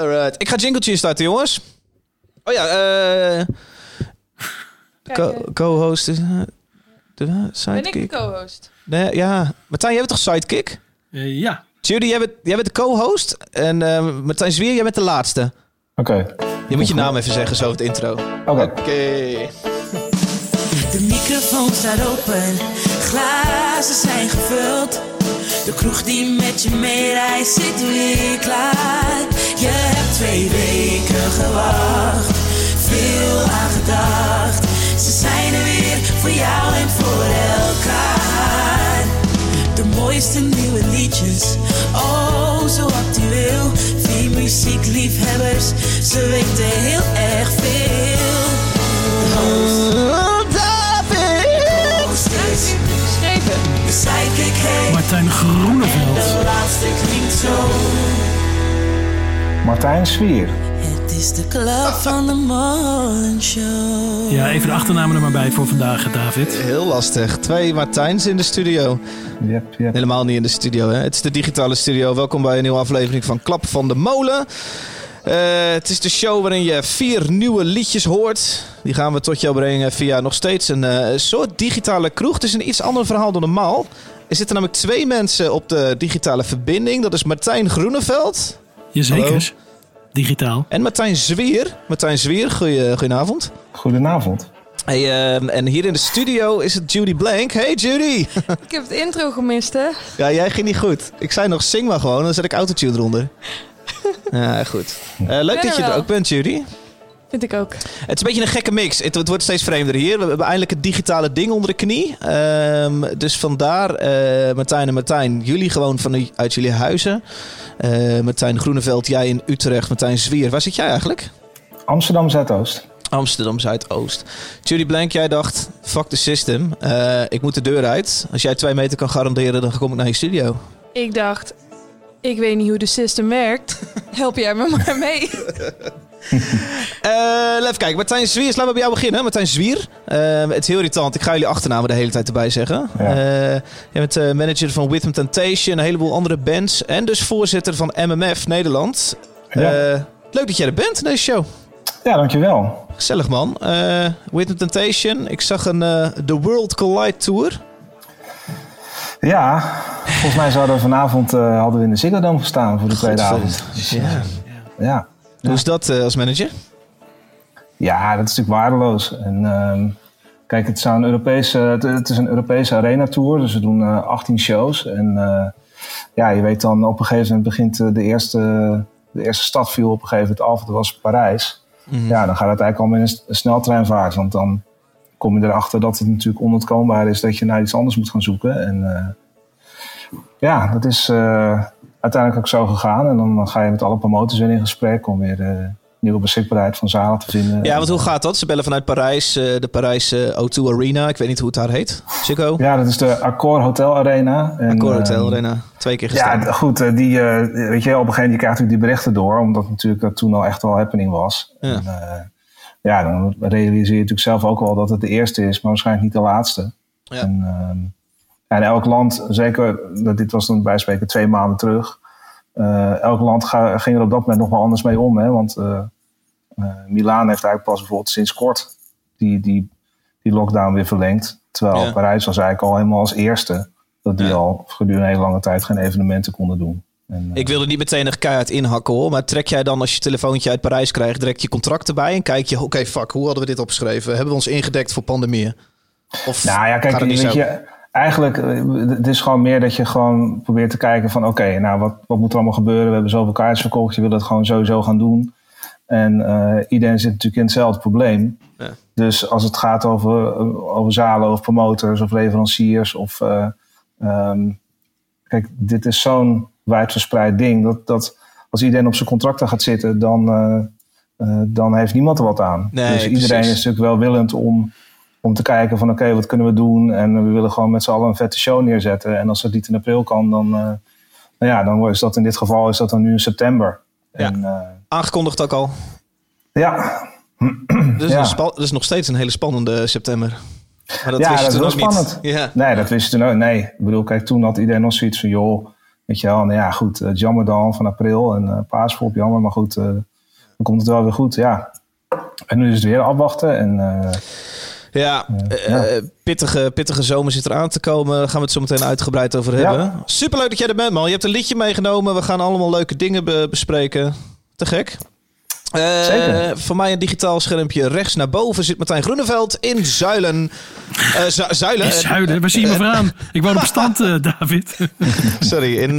Alright. Ik ga jingletje starten, jongens. Oh ja, eh... Eh, Co-host is... eh, ben ik de co-host? Nee, ja. Martijn, jij bent toch sidekick? Eh, ja. Judy, jij bent, jij bent de co-host. En eh, Martijn Zwier, jij bent de laatste. Oké. Je moet je naam even zeggen, zo het intro. Oké. Oké. De microfoon staat open, glazen zijn gevuld. De kroeg die met je meereist zit weer klaar. Je hebt twee weken gewacht, veel aan gedacht. Ze zijn er weer voor jou en voor elkaar. De mooiste nieuwe liedjes, oh zo actueel. Vier muziekliefhebbers, ze weten heel erg veel. Hostess, Geschreven. de sidekick heet. Martijn Groeneveld. De laatste klinkt zo. Martijn Zwier. Het is de club van de Morning Show. Ja, even de achternamen er maar bij voor vandaag, David. Heel lastig. Twee Martijns in de studio. Yep, yep. Helemaal niet in de studio, hè? Het is de digitale studio. Welkom bij een nieuwe aflevering van Klap van de Molen. Eh, het is de show waarin je vier nieuwe liedjes hoort. Die gaan we tot jou brengen via nog steeds een eh, soort digitale kroeg. Het is een iets ander verhaal dan normaal. Er zitten namelijk twee mensen op de digitale verbinding. Dat is Martijn Groeneveld Jazeker. Digitaal. en Martijn Zwier. Martijn Zwier, goeie, goedenavond. Goedenavond. Hey, ehm, en hier in de studio is het Judy Blank. Hey Judy! Ik heb het intro gemist, hè? Ja, jij ging niet goed. Ik zei nog, zing maar gewoon, dan zet ik autotune eronder. Ja, goed. Eh, leuk ben dat je er er wel. ook bent, Judy. Vind ik ook. Het is een beetje een gekke mix. Het, het wordt steeds vreemder hier. We hebben eindelijk het digitale ding onder de knie. Ehm, dus vandaar, eh, Martijn en Martijn, jullie gewoon vanuit jullie huizen. Eh, Martijn Groeneveld, jij in Utrecht. Martijn Zwier, waar zit jij eigenlijk? Amsterdam Zuidoost. Amsterdam Zuidoost. Judy Blank, jij dacht, fuck the system. Eh, ik moet de deur uit. Als jij twee meter kan garanderen, dan kom ik naar je studio. Ik dacht, ik weet niet hoe de system werkt. Help jij me maar mee. Eh, even kijken, Martijn Zwier, laten we bij jou beginnen. Martijn Zwier, Eh, het is heel irritant. Ik ga jullie achternamen de hele tijd erbij zeggen. Ja. Eh, jij bent eh, manager van Rhythm Temptation, een heleboel andere bands. En dus voorzitter van MMF Nederland. Ja. Leuk dat jij er bent in deze show. Ja, dankjewel. Gezellig man. Rhythm Temptation, ik zag een The World Collide Tour. Ja, volgens mij zouden we vanavond hadden we in de Ziggo Dome gestaan voor de tweede avond. Ja. ja. Hoe is dat eh, als manager? ja, dat is natuurlijk waardeloos. En, ehm, kijk, het is, een Europese, het, het is een Europese arena tour, dus we doen eh, 18 shows. En eh, ja, je weet dan op een gegeven moment begint eh, de eerste, de eerste stad viel op een gegeven moment af, dat was Parijs. Ja, dan gaat het eigenlijk al met een sneltreinvaart, want dan kom je erachter dat het natuurlijk onontkoombaar is dat je naar iets anders moet gaan zoeken. En eh, ja, dat is eh, uiteindelijk ook zo gegaan. En dan ga je met alle promotors weer in gesprek om weer eh, nieuwe beschikbaarheid van zalen te vinden. Ja, want hoe gaat dat? Ze bellen vanuit Parijs, eh, de Parijs eh, O2 Arena. Ik weet niet hoe het daar heet. Ziggo? Ja, dat is de Accor Hotel Arena. En, Accor Hotel ehm, Arena. Twee keer gestaan. Ja, goed, eh, die, eh, weet je, op een gegeven moment je krijgt natuurlijk die berichten door, omdat natuurlijk dat toen al echt wel happening was. Ja. En, eh, ja, dan realiseer je natuurlijk zelf ook wel dat het de eerste is, maar waarschijnlijk niet de laatste. Ja. En, ehm, en elk land, zeker, dit was dan bij spreken twee maanden terug, eh, elk land ga, ging er op dat moment nog wel anders mee om. Hè? Want eh, Milaan heeft eigenlijk pas bijvoorbeeld sinds kort die, die, die lockdown weer verlengd. Terwijl Ja. Parijs was eigenlijk al helemaal als eerste dat die Ja. al gedurende een hele lange tijd geen evenementen konden doen. En, Ik wilde niet meteen er keihard inhakken hoor. Maar trek jij dan als je je telefoontje uit Parijs krijgt direct je contract erbij en kijk je, oké fuck, hoe hadden we dit opgeschreven? Hebben we ons ingedekt voor pandemieën? Of Nou ja, kijk, gaat het niet weet zo? je, eigenlijk eh, het is gewoon meer dat je gewoon probeert te kijken van oké, nou wat, wat moet er allemaal gebeuren? We hebben zoveel kaartjes verkocht, je wil het gewoon sowieso gaan doen. En eh, iedereen zit natuurlijk in hetzelfde probleem. Ja. Dus als het gaat over, over zalen of promotors of leveranciers of... eh, ehm, kijk, dit is zo'n wijdverspreid ding dat, dat als iedereen op zijn contracten gaat zitten, dan, eh, eh, dan heeft niemand er wat aan. Nee, dus iedereen precies. is natuurlijk wel willend om, om te kijken van oké, wat kunnen we doen? En we willen gewoon met z'n allen een vette show neerzetten. En als dat niet in april kan, dan, eh, nou ja, dan is dat in dit geval is dat dan nu in september. Ja. En, eh, Aangekondigd ook al. ja, Dus Ja. dat is nog steeds een hele spannende september. Maar dat Ja, wist je dat toen is ook wel niet. spannend. Ja. nee, dat wist je toen ook. Nee, ik bedoel, kijk, toen had iedereen nog zoiets van joh, Weet je wel, nou ja, goed, uh, jammer dan van april en uh, paasvolk, jammer, maar goed, dan komt het wel weer goed, ja. En nu is het weer afwachten en... ja, ja. pittige, pittige zomer zit eraan te komen. Daar gaan we het zo meteen uitgebreid over hebben. Ja. Superleuk dat jij er bent, man. Je hebt een liedje meegenomen. We gaan allemaal leuke dingen be bespreken. Te gek. Uh, Zeker. Voor mij een digitaal schermpje rechts naar boven zit Martijn Groeneveld in Zuilen. Uh, zu Zuilen. In Zuilen, waar zie je me vandaan? Ik woon op stand, uh, David. Sorry, in...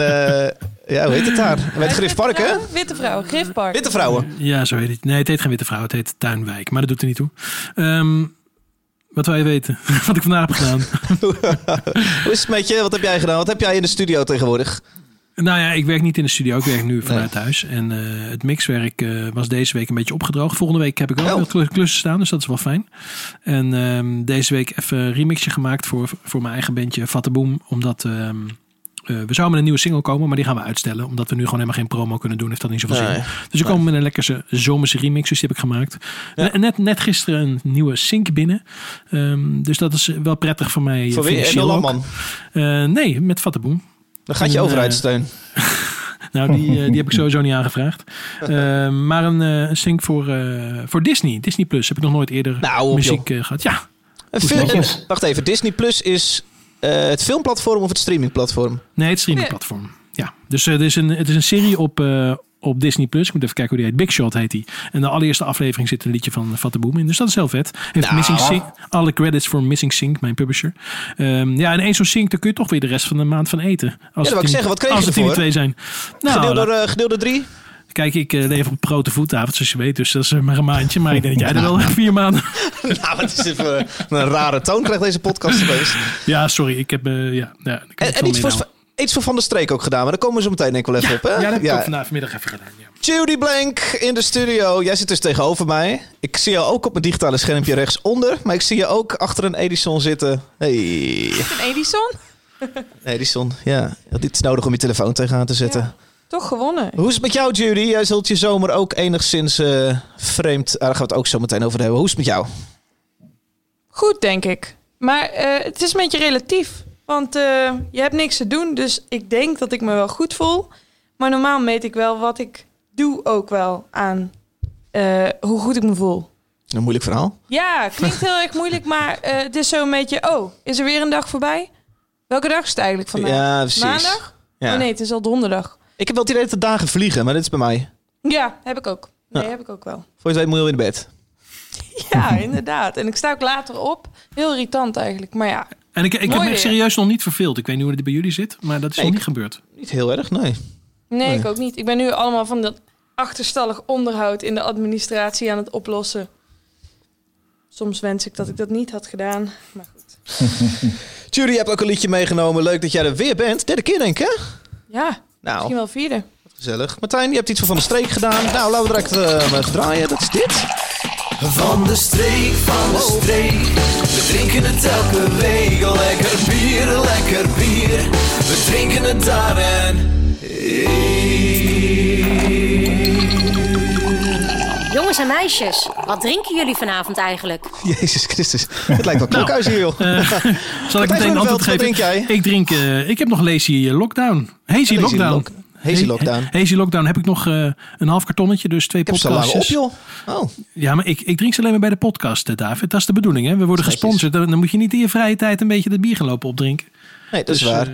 ja, hoe heet het daar? Bij het Grifpark, hè? Witte vrouw, Grifpark. Witte vrouwen. Ja, zo heet het. Nee, het heet geen Witte Vrouw, het heet Tuinwijk. Maar dat doet er niet toe. Um, wat wil je weten? Wat ik vandaag heb gedaan. hoe is het met je? Wat heb jij gedaan? Wat heb jij in de studio tegenwoordig? Nou ja, ik werk niet in de studio. Ik werk nu vanuit huis. En uh, het mixwerk uh, was deze week een beetje opgedroogd. Volgende week heb ik ook oh. klussen staan, dus dat is wel fijn. En um, deze week even een remixje gemaakt voor, voor mijn eigen bandje Vattenboom. Omdat um, uh, we zouden met een nieuwe single komen, maar die gaan we uitstellen. Omdat we nu gewoon helemaal geen promo kunnen doen. Heeft dat niet zoveel nee. zin. Dus we komen met een lekkere zomerse remix. Dus die heb ik gemaakt. Ja. Net, net gisteren een nieuwe sync binnen. Um, dus dat is wel prettig voor mij. Voor wie? man? nee, met Vattenboom. Dan gaat je en, overheidssteun. nou, die, die heb ik sowieso niet aangevraagd. Uh, maar een, een sync voor, voor Disney. Disney Plus heb ik nog nooit eerder nou, muziek gehad. Ja. Een film, wacht even, Disney Plus is het filmplatform of het streamingplatform? Nee, het streamingplatform. Ja, dus het, is een, het is een serie op, op Disney Plus. Ik moet even kijken hoe die heet. Big Shot heet die. En de allereerste aflevering zit een liedje van Fatte Boom in. Dus dat is heel vet. Heeft nou. Missing Sync, alle credits voor Missing Sync, mijn publisher. Um, ja, en één zo'n sync, daar kun je toch weer de rest van de maand van eten. Als ja, dat ik zeggen. Wat kreeg als je ervoor? twee zijn. Nou, gedeeld door, uh, gedeeld door drie? Kijk, ik uh, leef op grote voetavond, zoals je weet. Dus dat is maar een maandje. Maar ik denk dat jij er wel vier maanden... nou, wat is dit voor een rare toon krijgt deze podcast geweest. Ja, sorry. Ik heb... Uh, ja, ja, ik heb en, en iets voor, iets voor Van der Streek ook gedaan. Maar daar komen we zo meteen denk ik wel even ja, op. Hè? Ja, dat heb ik ook vandaag vanmiddag even gedaan. Ja. Judy Blank in de studio. Jij zit dus tegenover mij. Ik zie jou ook op mijn digitale schermpje rechtsonder. Maar ik zie je ook achter een Edison zitten. Hey. Een Edison? Edison, ja. Dit is nodig om je telefoon tegenaan te zetten. Ja, toch gewonnen. Hoe is het met jou, Judy? Jij zult je zomer ook enigszins uh, vreemd... Ah, daar gaan we het ook zo meteen over hebben. Hoe is het met jou? Goed, denk ik. Maar uh, het is een beetje relatief. Want uh, je hebt niks te doen, dus ik denk dat ik me wel goed voel. Maar normaal meet ik wel wat ik doe ook wel aan hoe goed ik me voel. Een moeilijk verhaal. Ja, klinkt heel erg moeilijk, maar het is zo een beetje... Oh, is er weer een dag voorbij? Welke dag is het eigenlijk vandaag? Ja, precies. Maandag? Ja. Oh nee, het is al donderdag. Ik heb wel het idee dat de dagen vliegen, maar dit is bij mij. Ja, heb ik ook. Nee, ja. heb ik ook wel. Voor je het weet moet je in de bed. Ja, inderdaad. En ik sta ook later op. Heel irritant eigenlijk, maar ja. En ik, ik heb me echt serieus nog niet verveeld. Ik weet niet hoe het bij jullie zit, maar dat is nee, nog niet gebeurd. Niet heel erg, nee. nee. nee. ik ook niet. Ik ben nu allemaal van dat achterstallig onderhoud in de administratie aan het oplossen. Soms wens ik dat ik dat niet had gedaan, maar goed. Judy, je hebt ook een liedje meegenomen. Leuk dat jij er weer bent. Derde keer denk ik, hè? Ja, nou, misschien wel vierde. Gezellig. Martijn, je hebt iets van Van de Streek gedaan. Nou, laten we direct uh, draaien. Dat is dit. Van de streek, van de streek. We drinken het elke week. Lekker bier, lekker bier. We drinken het daar en... Jongens en meisjes, wat drinken jullie vanavond eigenlijk? Jezus Christus, het lijkt wel klokhuis hier, joh. Uh, zal ik meteen een antwoord geven? Drink jij? Ik drink, uh, ik heb nog Lazy Lockdown. Hazy Lockdown. Lock Hazy Lockdown. Hazy Lockdown heb ik nog uh, een half kartonnetje, dus twee podcasts. op, joh. Oh. Ja, maar ik, ik drink ze alleen maar bij de podcast, David. Dat is de bedoeling, hè? We worden gesponsord. Dan, dan moet je niet in je vrije tijd een beetje dat bier gaan lopen opdrinken. Nee, dat is dus, waar.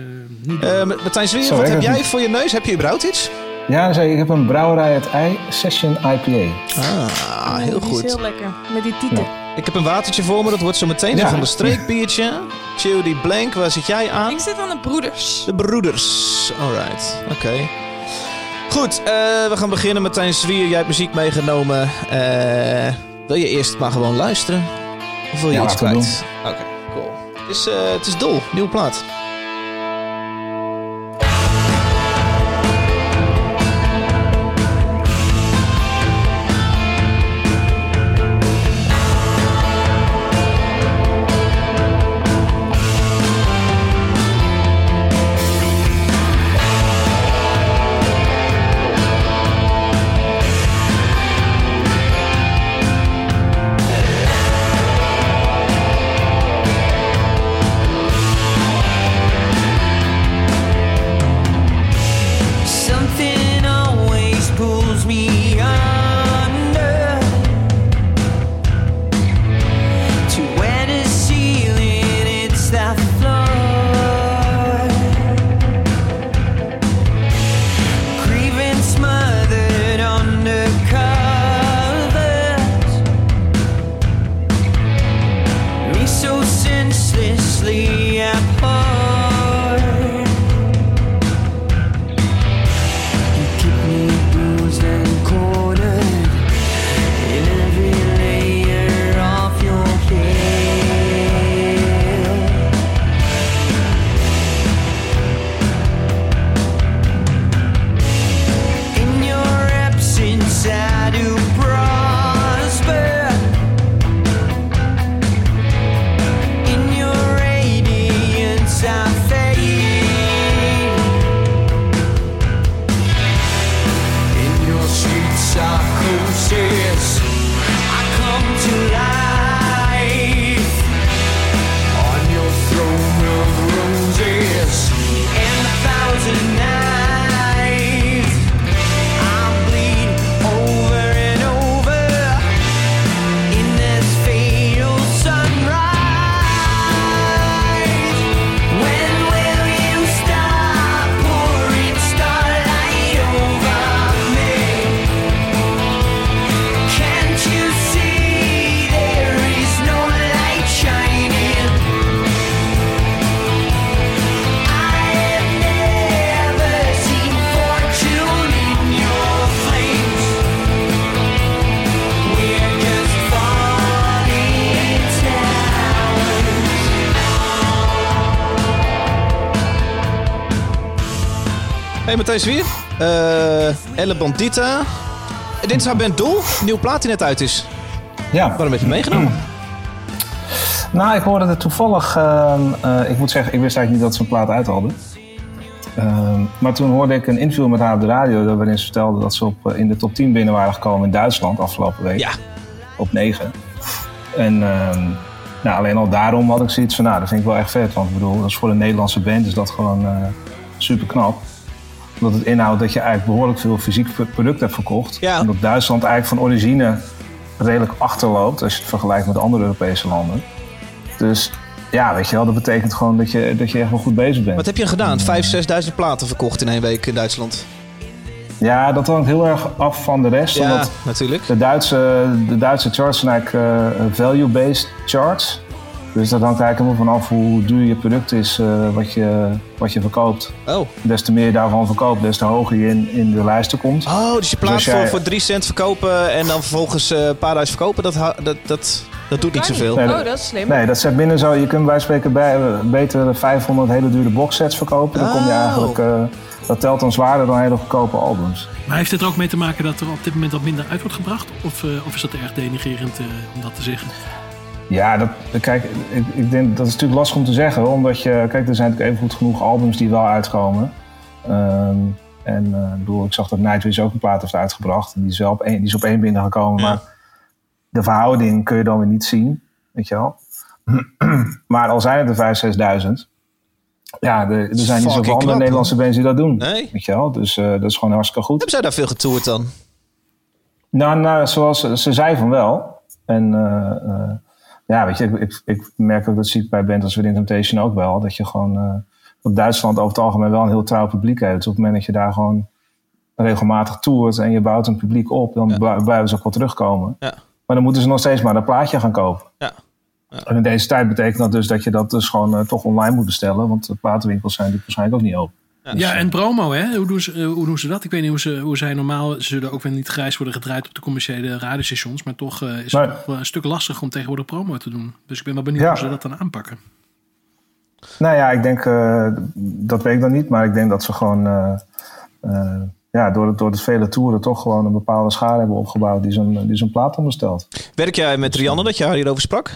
Uh, Martijn Zwier, wat heb jij voor je neus? Heb je überhaupt iets? Ja, ik heb een brouwerij uit Ei Session IPA. Ah, heel goed. is heel lekker, met die titel. Ja. Ik heb een watertje voor me, dat wordt zo meteen ja. van de streekbiertje. Chili Blank, waar zit jij aan? Ik zit aan de Broeders. De Broeders, alright, oké. Okay. Goed, uh, we gaan beginnen. Martijn Zwier, jij hebt muziek meegenomen. Uh, wil je eerst maar gewoon luisteren? Of wil je ja, iets kwijt? Oké, okay, cool. Het is, uh, het is dol, nieuwe plaat. Hey Matthijs Wier. Eh Elle Bandita. Dit is haar band Doel. Nieuw plaat die net uit is. Ja. Waarom heb je meegenomen? Nou, ik hoorde het toevallig. ehm, eh, ik moet zeggen, ik wist eigenlijk niet dat ze een plaat uit hadden. Ehm, maar toen hoorde ik een interview met haar op de radio. waarin ze vertelde dat ze op, eh, in de top 10 binnen waren gekomen in Duitsland afgelopen week. Ja. Op 9. En ehm, nou, alleen al daarom had ik zoiets van, nou, dat vind ik wel echt vet. Want ik bedoel, dat is voor een Nederlandse band is dat gewoon super knap. Omdat het inhoudt dat je eigenlijk behoorlijk veel fysiek pro- product hebt verkocht. Ja. En dat Duitsland eigenlijk van origine redelijk achterloopt als je het vergelijkt met andere Europese landen. Dus ja, weet je wel, dat betekent gewoon dat je, dat je echt wel goed bezig bent. Wat heb je gedaan? 5.000, 6.000 platen verkocht in één week in Duitsland. Ja, dat hangt heel erg af van de rest. Ja, Omdat natuurlijk. de Duitse, de Duitse charts zijn eigenlijk eh, value-based charts. Dus dat hangt eigenlijk helemaal vanaf hoe duur je product is eh, wat, je, wat je verkoopt. Oh. Des te meer je daarvan verkoopt, des te hoger je in, in de lijsten komt. Oh, dus je plaat Dus jij- voor, voor 3 cent verkopen en dan vervolgens eh, een paar duizend verkopen, dat, dat, dat, dat doet niet zoveel. Nee, Oh, dat is slim. Nee, dat zet binnen zo. Je kunt bij spreken bij, beter 500 hele dure boxsets verkopen. Dan kom je Oh. eigenlijk, eh, dat telt dan zwaarder dan hele goedkope albums. Maar heeft het er ook mee te maken dat er op dit moment wat minder uit wordt gebracht? Of, eh, of is dat erg denigerend eh, om dat te zeggen? Ja, dat, kijk, ik, ik denk dat is natuurlijk lastig om te zeggen. Omdat je, kijk, er zijn natuurlijk even goed genoeg albums die wel uitkomen. Ehm, en eh, ik bedoel, ik zag dat Nightwish ook een plaat heeft uitgebracht. En die is, wel op één, die is op één binnengekomen. Maar de verhouding kun je dan weer niet zien. Weet je wel. maar al zijn het er 5.000, 6.000. Ja, er, er zijn niet zoveel andere Nederlandse bands die dat doen. Nee. Weet je wel. Dus eh, dat is gewoon hartstikke goed. Hebben zij daar veel getoerd dan? Nou, nou zoals ze, ze zei van wel. En eh, ja, weet je, ik, ik, ik merk ook dat zie ik bij bands als Within Temptation ook wel. Dat je gewoon eh dat Duitsland over het algemeen wel een heel trouw publiek heeft. Dus op het moment dat je daar gewoon regelmatig toert en je bouwt een publiek op, dan blij- blijven ze ook wel terugkomen. Ja. Maar dan moeten ze nog steeds maar een plaatje gaan kopen. Ja. En in deze tijd betekent dat dus dat je dat dus gewoon eh, toch online moet bestellen. Want de platenwinkels zijn natuurlijk waarschijnlijk ook niet open. Ja, en promo, hè? Hoe doen, ze, eh, hoe doen ze dat? Ik weet niet hoe, ze, hoe zij normaal... Ze zullen ook weer niet grijs worden gedraaid op de commerciële radiostations. Maar toch eh, is het wel een stuk lastig om tegenwoordig promo te doen. Dus ik ben wel benieuwd Ja. hoe ze dat dan aanpakken. Nou ja, ik denk, eh, dat weet ik dan niet, maar ik denk dat ze gewoon eh, eh, ja, door, door het vele toeren toch gewoon een bepaalde schade hebben opgebouwd die zo'n die zo'n plaat onderstelt. Werk jij met Rianne dat je haar hierover sprak?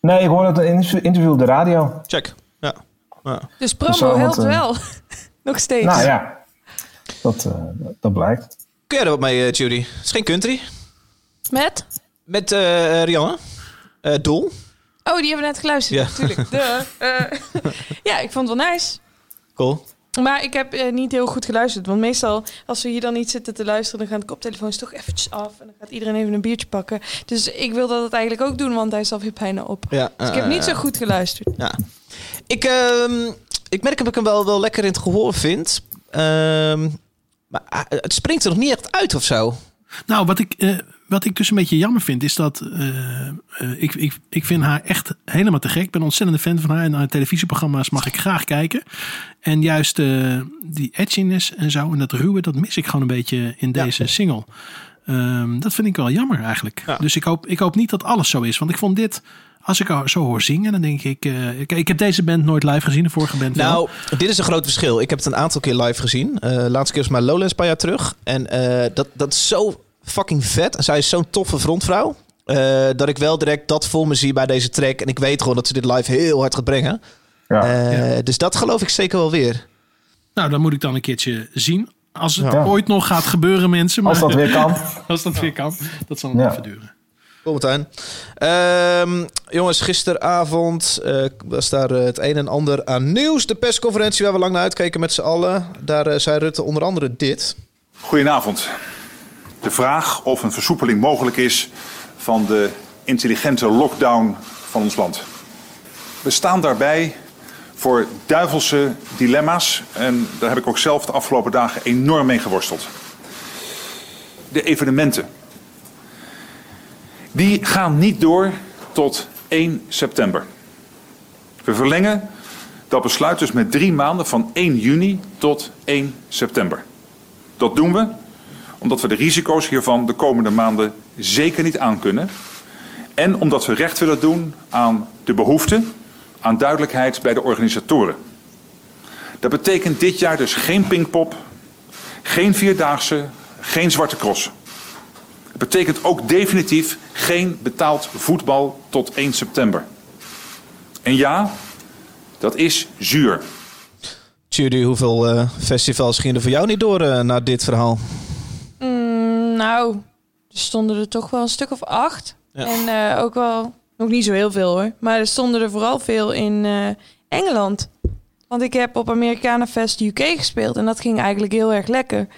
Nee, ik hoorde het in een interview- interview op de radio. Check. Ja. Ja. Dus promo helpt eh, wel. Nog steeds. Nou ja, dat, eh, dat blijkt. Kun jij er wat mee, eh, Judy? Het is geen country. Met? Met eh, Rianne. Eh, Doel. Oh, die hebben we net geluisterd. Ja. Natuurlijk. Duh. Eh, ja, ik vond het wel nice. Cool. Maar ik heb eh, niet heel goed geluisterd. Want meestal, als we hier dan niet zitten te luisteren, dan gaan de koptelefoons toch eventjes af. En dan gaat iedereen even een biertje pakken. Dus ik wil dat het eigenlijk ook doen, want hij is alweer bijna op. Ja, Dus ik heb niet zo goed geluisterd. Ja. Ik, ehm, ik merk dat ik hem wel, wel lekker in het gehoor vind. Ehm, maar ah, het springt er nog niet echt uit of zo. Nou, wat ik, eh, wat ik dus een beetje jammer vind, is dat eh, eh, ik, ik, ik vind haar echt helemaal te gek. Ik ben een ontzettende fan van haar. En haar televisieprogramma's mag ik graag kijken. En juist die edginess en zo en dat ruwe, dat mis ik gewoon een beetje in Ja. deze single. Ehm, dat vind ik wel jammer eigenlijk. Ja. Dus ik hoop, ik hoop niet dat alles zo is. Want ik vond dit, als ik haar zo hoor zingen, dan denk ik... eh, ik, ik heb deze band nooit live gezien, de vorige band wel. Nou, dit is een groot verschil. Ik heb het een aantal keer live gezien. Eh laatste keer was maar Lowlands een paar jaar terug. En eh, dat, dat is zo fucking vet. En zij is zo'n toffe frontvrouw. eh, dat ik wel direct dat voor me zie bij deze track. En ik weet gewoon dat ze dit live heel hard gaat brengen. Ja. Eh, Dus dat geloof ik zeker wel weer. Nou, dan moet ik dan een keertje zien. Als het Ja. ooit nog gaat gebeuren, mensen. Als maar- dat weer kan. Als dat weer kan. Dat zal nog Ja. even duren. Kom. Ehm, jongens, gisteravond eh, was daar eh, het een en ander aan nieuws. De persconferentie waar we lang naar uitkeken met z'n allen. Daar eh, zei Rutte onder andere dit. Goedenavond. De vraag of een versoepeling mogelijk is van de intelligente lockdown van ons land. We staan daarbij voor duivelse dilemma's en daar heb ik ook zelf de afgelopen dagen enorm mee geworsteld. De evenementen. Die gaan niet door tot 1 september. We verlengen dat besluit dus met drie maanden van 1 juni tot 1 september. Dat doen we omdat we de risico's hiervan de komende maanden zeker niet aankunnen. En omdat we recht willen doen aan de behoefte aan duidelijkheid bij de organisatoren. Dat betekent dit jaar dus geen pingpop, geen vierdaagse, geen zwarte cross. Betekent ook definitief geen betaald voetbal tot 1 september. En ja, dat is zuur. Judy, hoeveel eh, festivals gingen er voor jou niet door eh, na dit verhaal? Mm, nou, er stonden er toch wel een stuk of acht. Ja. En eh, ook wel, nog niet zo heel veel hoor. Maar er stonden er vooral veel in eh, Engeland. Want ik heb op Americanenfest UK gespeeld. En dat ging eigenlijk heel erg lekker.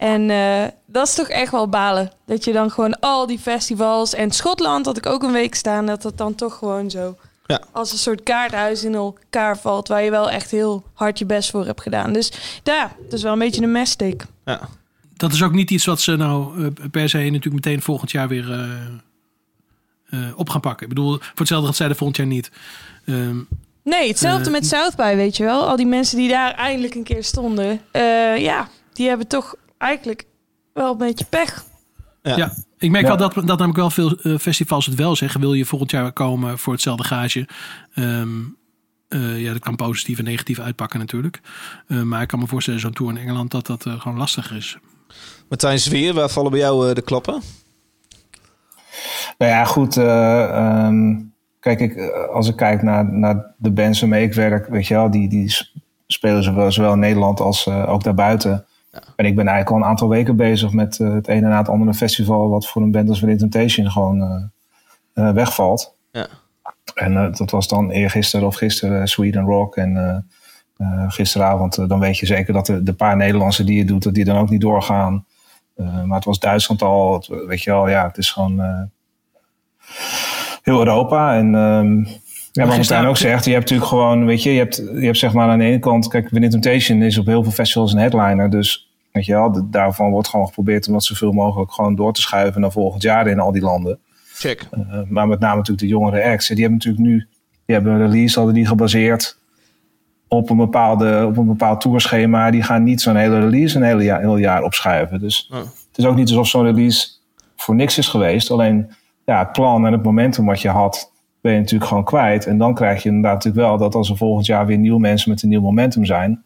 En eh, dat is toch echt wel balen. Dat je dan gewoon al die festivals... En Schotland had ik ook een week staan. Dat dat dan toch gewoon zo... Ja. Als een soort kaarthuis in elkaar valt. Waar je wel echt heel hard je best voor hebt gedaan. Dus ja, het is wel een beetje een messteek. Ja. Dat is ook niet iets wat ze nou eh, per se natuurlijk meteen volgend jaar weer eh, eh, op gaan pakken. Ik bedoel, voor hetzelfde dat zij er volgend jaar niet. Ehm, Nee, hetzelfde met South by, weet je wel. Al die mensen die daar eindelijk een keer stonden. eh, ja, die hebben toch eigenlijk wel een beetje pech. Ja. ja. ik merk Ja. wel dat, dat namelijk wel veel eh, festivals het wel zeggen. Wil je volgend jaar komen voor hetzelfde gage? Ehm, eh, ja, dat kan positief en negatief uitpakken natuurlijk. Eh, maar ik kan me voorstellen, zo'n tour in Engeland, dat dat gewoon lastiger is. Martijn Zweer, waar vallen bij jou de klappen? Nou ja, goed. eh, ehm, kijk, ik, als ik kijk naar, naar de bands waarmee ik werk, weet je wel, die, die spelen zowel, zowel in Nederland als eh, ook daarbuiten. En ik ben eigenlijk al een aantal weken bezig met eh, het ene na het andere festival, wat voor een band als Within Temptation gewoon eh, eh, wegvalt. Ja. En dat was dan eergisteren of gisteren Sweden Rock. En gisteravond, dan weet je zeker dat de, de paar Nederlandse die je doet, dat die dan ook niet doorgaan. Maar het was Duitsland al, het- weet je wel, ja, het is gewoon heel Europa. En ehm ja, wat Martijn ook zegt, je hebt natuurlijk gewoon, weet je, je hebt, je hebt zeg maar aan de ene kant, kijk, Win Temptation is op heel veel festivals een headliner. Dus weet je wel, de- daarvan wordt gewoon geprobeerd om dat zoveel mogelijk gewoon door te schuiven naar volgend jaar in al die landen. Check. Eh, maar met name natuurlijk de jongere acts. Die hebben natuurlijk nu die hebben een release hadden die gebaseerd op een, bepaalde, op een bepaald tourschema. Die gaan niet zo'n hele release een hele jaar, heel jaar opschuiven. Dus Oh. het is ook niet alsof zo'n release voor niks is geweest. Alleen ja, het plan en het momentum wat je had, ben je natuurlijk gewoon kwijt. En dan krijg je inderdaad natuurlijk wel dat als er volgend jaar weer nieuwe mensen met een nieuw momentum zijn.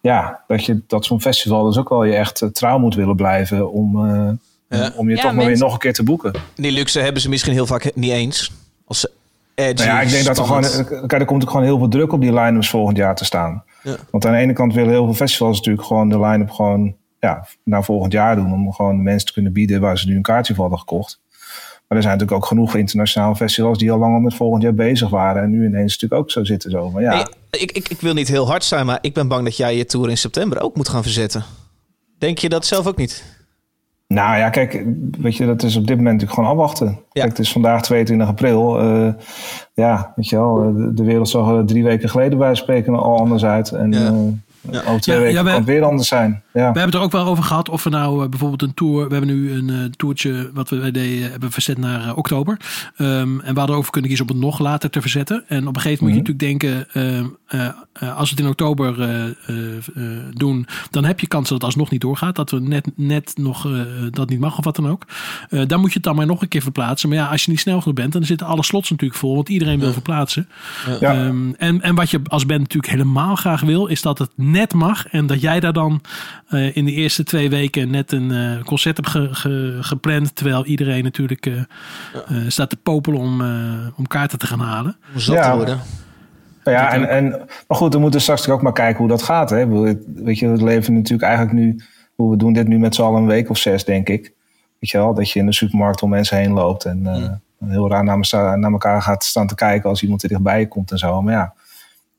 Ja, dat, je, dat zo'n festival dus ook wel je echt eh, trouw moet willen blijven om, eh, Ja. om je Ja, toch maar weer nog een keer te boeken. Die luxe hebben ze misschien heel vaak niet eens. Als ze edgy, Nou ja, ik denk dat er gewoon, kijk, er komt ook gewoon heel veel druk op die line-ups volgend jaar te staan. Ja. Want aan de ene kant willen heel veel festivals natuurlijk gewoon de line-up gewoon ja, naar volgend jaar doen. Om gewoon de mensen te kunnen bieden waar ze nu een kaartje voor hadden gekocht. Maar er zijn natuurlijk ook genoeg internationale festivals die al lang al met volgend jaar bezig waren. En nu ineens natuurlijk ook zo zitten. Zo. Maar ja, Hey, ik, ik, ik wil niet heel hard zijn, maar ik ben bang dat jij je tour in september ook moet gaan verzetten. Denk je dat zelf ook niet? Nou ja, kijk, weet je, dat is op dit moment natuurlijk gewoon afwachten. Ja. Kijk, het is vandaag 22 april. eh, ja, weet je wel, eh, de, de wereld zag er drie weken geleden bij spreken al anders uit. En Ja. eh, Ja. over twee Ja, weken kan het weer anders zijn. Ja. We hebben het er ook wel over gehad of we nou eh, bijvoorbeeld een tour. We hebben nu een eh, toertje wat we deden, hebben verzet naar eh, oktober. Ehm, en we hadden over kunnen kiezen om het nog later te verzetten. En op een gegeven moment moet je natuurlijk denken: ehm, eh, eh, als we het in oktober eh, eh, eh, doen, dan heb je kans dat het alsnog niet doorgaat. Dat we net, net nog eh, dat niet mag of wat dan ook. Eh, dan moet je het dan maar nog een keer verplaatsen. Maar ja, als je niet snel genoeg bent, dan zitten alle slots natuurlijk vol. Want iedereen wil verplaatsen. Ja. Ehm, en, en wat je als band natuurlijk helemaal graag wil, is dat het net mag. En dat jij daar dan eh, in de eerste twee weken net een eh, concert ge- ge- gepland. Terwijl iedereen natuurlijk eh, eh, staat te popelen om, om kaarten te gaan halen. Om zat Ja. te worden. Ja, en, en, maar goed, we moeten straks ook maar kijken hoe dat gaat. Hè? Ik bedoel, het- Weet je, we leven natuurlijk eigenlijk nu, hoe we doen dit nu met z'n allen een week of zes, denk ik. Weet je wel, dat je in de supermarkt om mensen heen loopt en eh, heel raar naar, naar elkaar gaat staan te kijken als iemand er dichtbij je komt en zo. Maar ja,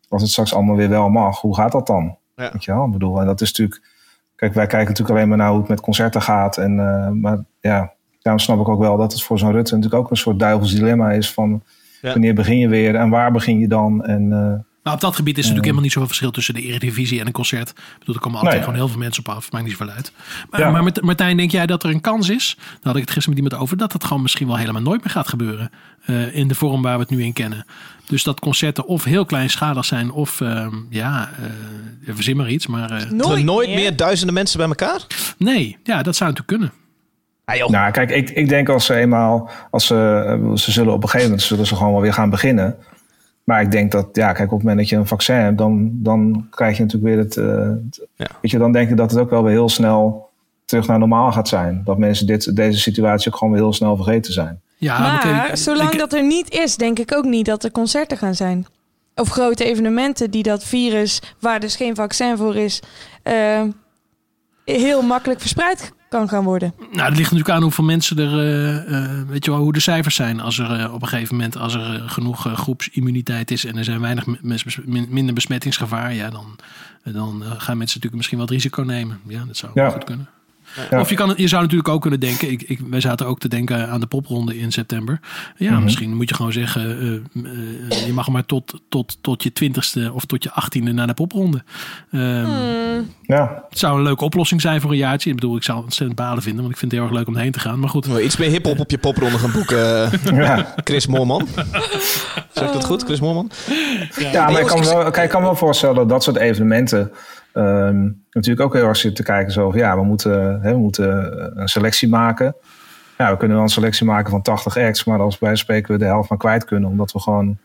als het straks allemaal weer wel mag, hoe gaat dat dan? Ja. Weet je wel, ik bedoel, en dat is natuurlijk, kijk, wij kijken natuurlijk alleen maar naar hoe het met concerten gaat. En, eh, maar ja, daarom snap ik ook wel dat het voor zo'n Rutte natuurlijk ook een soort duivels dilemma is van Ja. wanneer begin je weer en waar begin je dan? En eh, Maar op dat gebied is er natuurlijk helemaal niet zoveel verschil tussen de Eredivisie en een concert. Ik bedoel, er komen altijd Nee. gewoon heel veel mensen op af. Maakt niet zoveel uit. Maar, Ja. maar met, Martijn, denk jij dat er een kans is? Daar had ik het gisteren met iemand over. Dat het gewoon misschien wel helemaal nooit meer gaat gebeuren. eh, in de vorm waar we het nu in kennen. Dus dat concerten of heel kleinschalig zijn. Of ehm, ja, eh verzin maar iets. Maar eh, Dat nooit meer duizenden mensen bij elkaar? nee, ja, dat zou natuurlijk kunnen. Ah. Nou, kijk, ik, ik denk als ze eenmaal, als ze, ze zullen op een gegeven moment zullen ze gewoon wel weer gaan beginnen. Maar ik denk dat, ja, kijk, op het moment dat je een vaccin hebt, dan, dan krijg je natuurlijk weer het, eh, het- Ja. weet je, dan denk ik dat het ook wel weer heel snel terug naar normaal gaat zijn. Dat mensen dit, deze situatie ook gewoon weer heel snel vergeten zijn. Ja, maar zolang ik- dat er niet is, denk ik ook niet dat er concerten gaan zijn. Of grote evenementen die dat virus, waar dus geen vaccin voor is, eh, heel makkelijk verspreid kan gaan worden. Nou, dat ligt natuurlijk aan hoeveel mensen er, eh, eh, weet je wel, hoe de cijfers zijn. Als er eh, op een gegeven moment, als er genoeg groepsimmuniteit is en er zijn weinig min- minder besmettingsgevaar, ja, dan, dan gaan mensen natuurlijk misschien wel het risico nemen. Ja, dat zou Ja. goed kunnen. Ja. Of je, kan, je zou natuurlijk ook kunnen denken, ik, ik, wij zaten ook te denken aan de popronde in september. Ja, Mhm. misschien moet je gewoon zeggen, eh, eh, je mag maar tot, tot, tot je twintigste of tot je achttiende naar de popronde. Ehm, Ja, Het zou een leuke oplossing zijn voor een jaartje. Ik bedoel, ik zou het ontzettend balen vinden, want ik vind het heel erg leuk om heen te gaan. Maar goed, je Iets meer hip-hop op je popronde gaan boeken. eh, ja. Chris Moorman. Zeg ik dat goed, Chris Moorman? ja maar ik kan, wel, kijk, ik kan me wel voorstellen dat dat soort evenementen ehm, natuurlijk ook heel erg zitten te kijken. Zo van, ja, we moeten, hè, we moeten een selectie maken. Ja, we kunnen wel een selectie maken van 80 acts, maar als wij spreken we de helft van kwijt kunnen, omdat we gewoon,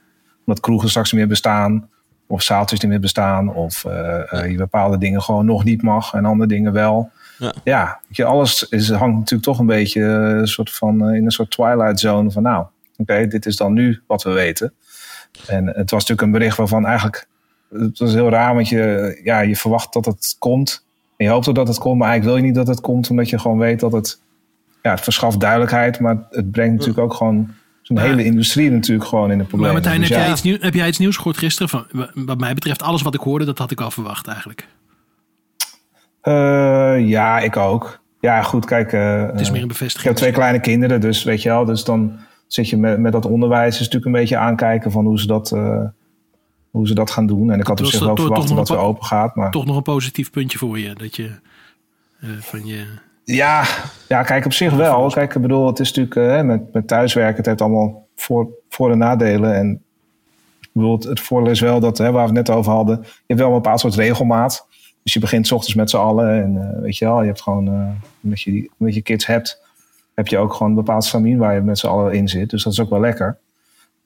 omdat kroegen straks niet meer bestaan, of zaaltjes niet meer bestaan, of eh, eh, je bepaalde dingen gewoon nog niet mag en andere dingen wel. Ja. Ja, je, alles is, hangt natuurlijk toch een beetje eh, een soort van, eh, in een soort twilight zone van nou, oké, dit is dan nu wat we weten. En het was natuurlijk een bericht waarvan eigenlijk, het was heel raar, want je, ja, je verwacht dat het komt. En je hoopt ook dat het komt, maar eigenlijk wil je niet dat het komt, omdat je gewoon weet dat het, ja, het verschaft duidelijkheid, maar het brengt natuurlijk ook gewoon zo'n Maar- hele industrie natuurlijk gewoon in de maar problemen. Martijn, Dus heb, ja. jij iets nieuw, heb jij iets nieuws gehoord gisteren? Van, wa- wat mij betreft, alles wat ik hoorde, dat had ik al verwacht eigenlijk. Eh, ja, ik ook. Ja, goed, kijk. eh, Het is eh, meer een ik bevestiging. heb twee kleine kinderen, dus weet je wel. Dus dan zit je met, met dat onderwijs is natuurlijk een beetje aankijken van hoe ze dat, eh, hoe ze dat gaan doen. En ik had op zich wel toch verwacht dat het open gaat. Maar Toch nog een positief puntje voor je. Dat je eh, van je... ja, ja, kijk, op zich wel. Kijk, ik bedoel, het is natuurlijk eh, met, met thuiswerken, het heeft allemaal voor, voor- en nadelen. En ik bedoel, het, voordeel is wel dat, hè, waar we het net over hadden, je hebt wel een bepaald soort regelmaat. Dus je begint 's ochtends met z'n allen en eh, weet je wel, je hebt gewoon, eh, omdat, je die, omdat je kids hebt, heb je ook gewoon een bepaald stramien waar je met z'n allen in zit. Dus dat is ook wel lekker.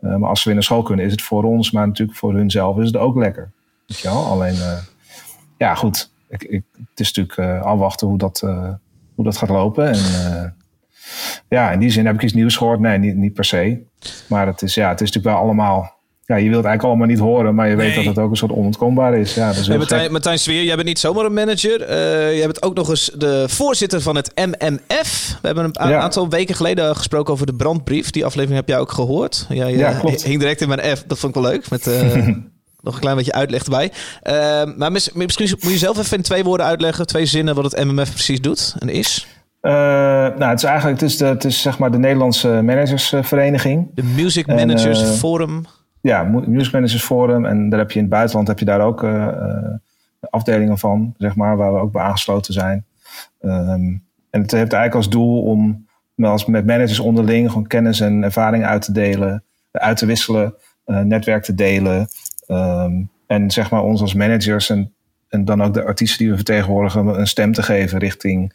Eh, maar als ze weer naar school kunnen, is het voor ons, maar natuurlijk voor hun zelf is het ook lekker. Weet? Alleen, eh, ja goed, ik, ik, het is natuurlijk eh, afwachten hoe dat, hoe dat gaat lopen. En ja, in die zin heb ik iets nieuws gehoord. Nee, niet, niet per se. Maar het is, ja, het is natuurlijk wel allemaal ja, je wilt het eigenlijk allemaal niet horen, maar je weet Nee. dat het ook een soort onontkoombaar is. Ja, dat is Hey, Martijn. Martijn Sweer, jij bent niet zomaar een manager. Eh jij bent ook nog eens de voorzitter van het MMF. We hebben een Ja. aantal weken geleden gesproken over de brandbrief. Die aflevering heb jij ook gehoord. Jij Ja, eh, klopt. hing direct in mijn F. Dat vond ik wel leuk. Met eh, nog een klein beetje uitleg erbij. Maar mis- misschien moet je zelf even in twee woorden uitleggen, twee zinnen, wat het MMF precies doet en is. Nou, het is eigenlijk het is de, het is zeg maar de Nederlandse managersvereniging. De Music En, Managers Forum. Ja, Mu- Music Managers Forum. En daar heb je in het buitenland heb je daar ook eh, eh, afdelingen van, zeg maar, waar we ook bij aangesloten zijn. Ehm, en het heeft eigenlijk als doel om met, als, met managers onderling gewoon kennis en ervaring uit te delen, uit te wisselen, eh, netwerk te delen. Ehm, en zeg maar ons als managers en, en dan ook de artiesten die we vertegenwoordigen een stem te geven richting,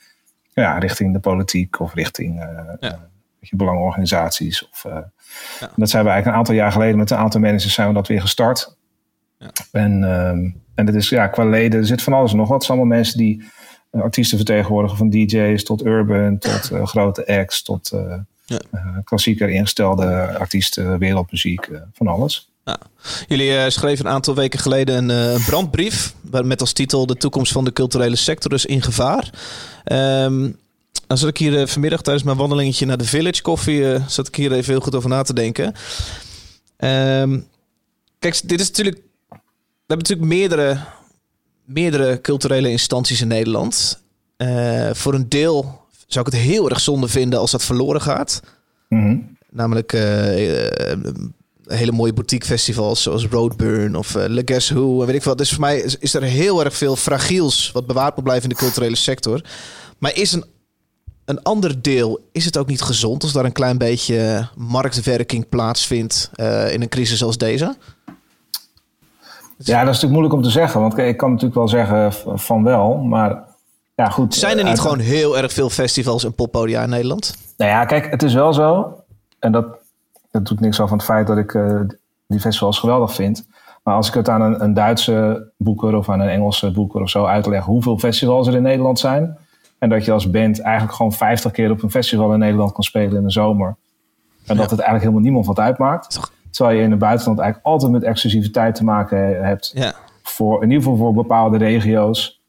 ja, richting de politiek of richting Ja. je, belangenorganisaties. Of, Ja. Dat zijn we eigenlijk een aantal jaar geleden met een aantal managers zijn we dat weer gestart. Ja. En, ehm, en het is ja, qua leden, er zit van alles en nog wat. Het zijn allemaal mensen die eh, artiesten vertegenwoordigen, van DJ's tot urban, tot eh, grote acts, tot eh, Ja. klassieker ingestelde artiesten, wereldmuziek, van alles. Jullie eh, schreven een aantal weken geleden een brandbrief. Met als titel De toekomst van de culturele sector is in gevaar. Ehm dan zat ik hier eh, vanmiddag tijdens mijn wandelingetje naar de Village Coffee. eh, zat ik hier even heel goed over na te denken. Ehm, kijk, dit is natuurlijk. We hebben natuurlijk meerdere, meerdere culturele instanties in Nederland. Eh, voor een deel zou ik het heel erg zonde vinden als dat verloren gaat. Mhm. Namelijk hele mooie boutique festivals zoals Roadburn of Le Guess Who. En weet ik wat. Dus voor mij is, is er heel erg veel fragiels wat bewaard moet blijven in de culturele sector. Maar is een, een ander deel, is het ook niet gezond als daar een klein beetje marktwerking plaatsvindt eh, in een crisis als deze? Ja, dat is natuurlijk moeilijk om te zeggen. Want ik kan natuurlijk wel zeggen van wel, maar ja goed. Zijn er niet uit- gewoon heel erg veel festivals en poppodia in Nederland? Nou ja, kijk, het is wel zo. En dat, dat doet niks af van het feit dat ik eh, die festivals geweldig vind. Maar als ik het aan een, een Duitse boeker of aan een Engelse boeker of zo uitleg hoeveel festivals er in Nederland zijn. En dat je als band eigenlijk gewoon 50 keer op een festival in Nederland kan spelen in de zomer. En dat het eigenlijk helemaal niemand wat uitmaakt. Terwijl je in het buitenland eigenlijk altijd met exclusiviteit te maken hebt Ja. voor, in ieder geval voor bepaalde regio's.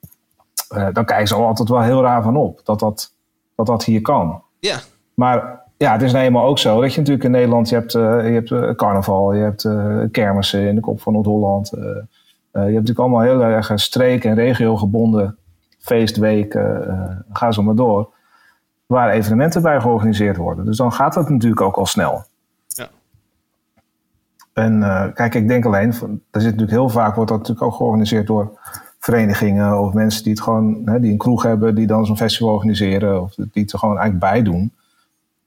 Eh, dan kijken ze er altijd wel heel raar van op dat dat, dat, dat hier kan. Ja. Maar ja, het is nou eenmaal ook zo dat je natuurlijk in Nederland, je hebt, eh, je hebt eh, carnaval, je hebt kermissen in de kop van Noord-Holland. je hebt natuurlijk allemaal heel erg streek- en regiogebonden feestweken, eh, ga zo maar door, waar evenementen bij georganiseerd worden. Dus dan gaat dat natuurlijk ook al snel. Ja. En eh, kijk, ik denk alleen, van- er zit natuurlijk heel vaak wordt dat natuurlijk ook georganiseerd door verenigingen of mensen die het gewoon, hè, die een kroeg hebben, die dan zo'n festival organiseren of die het er gewoon eigenlijk bij doen.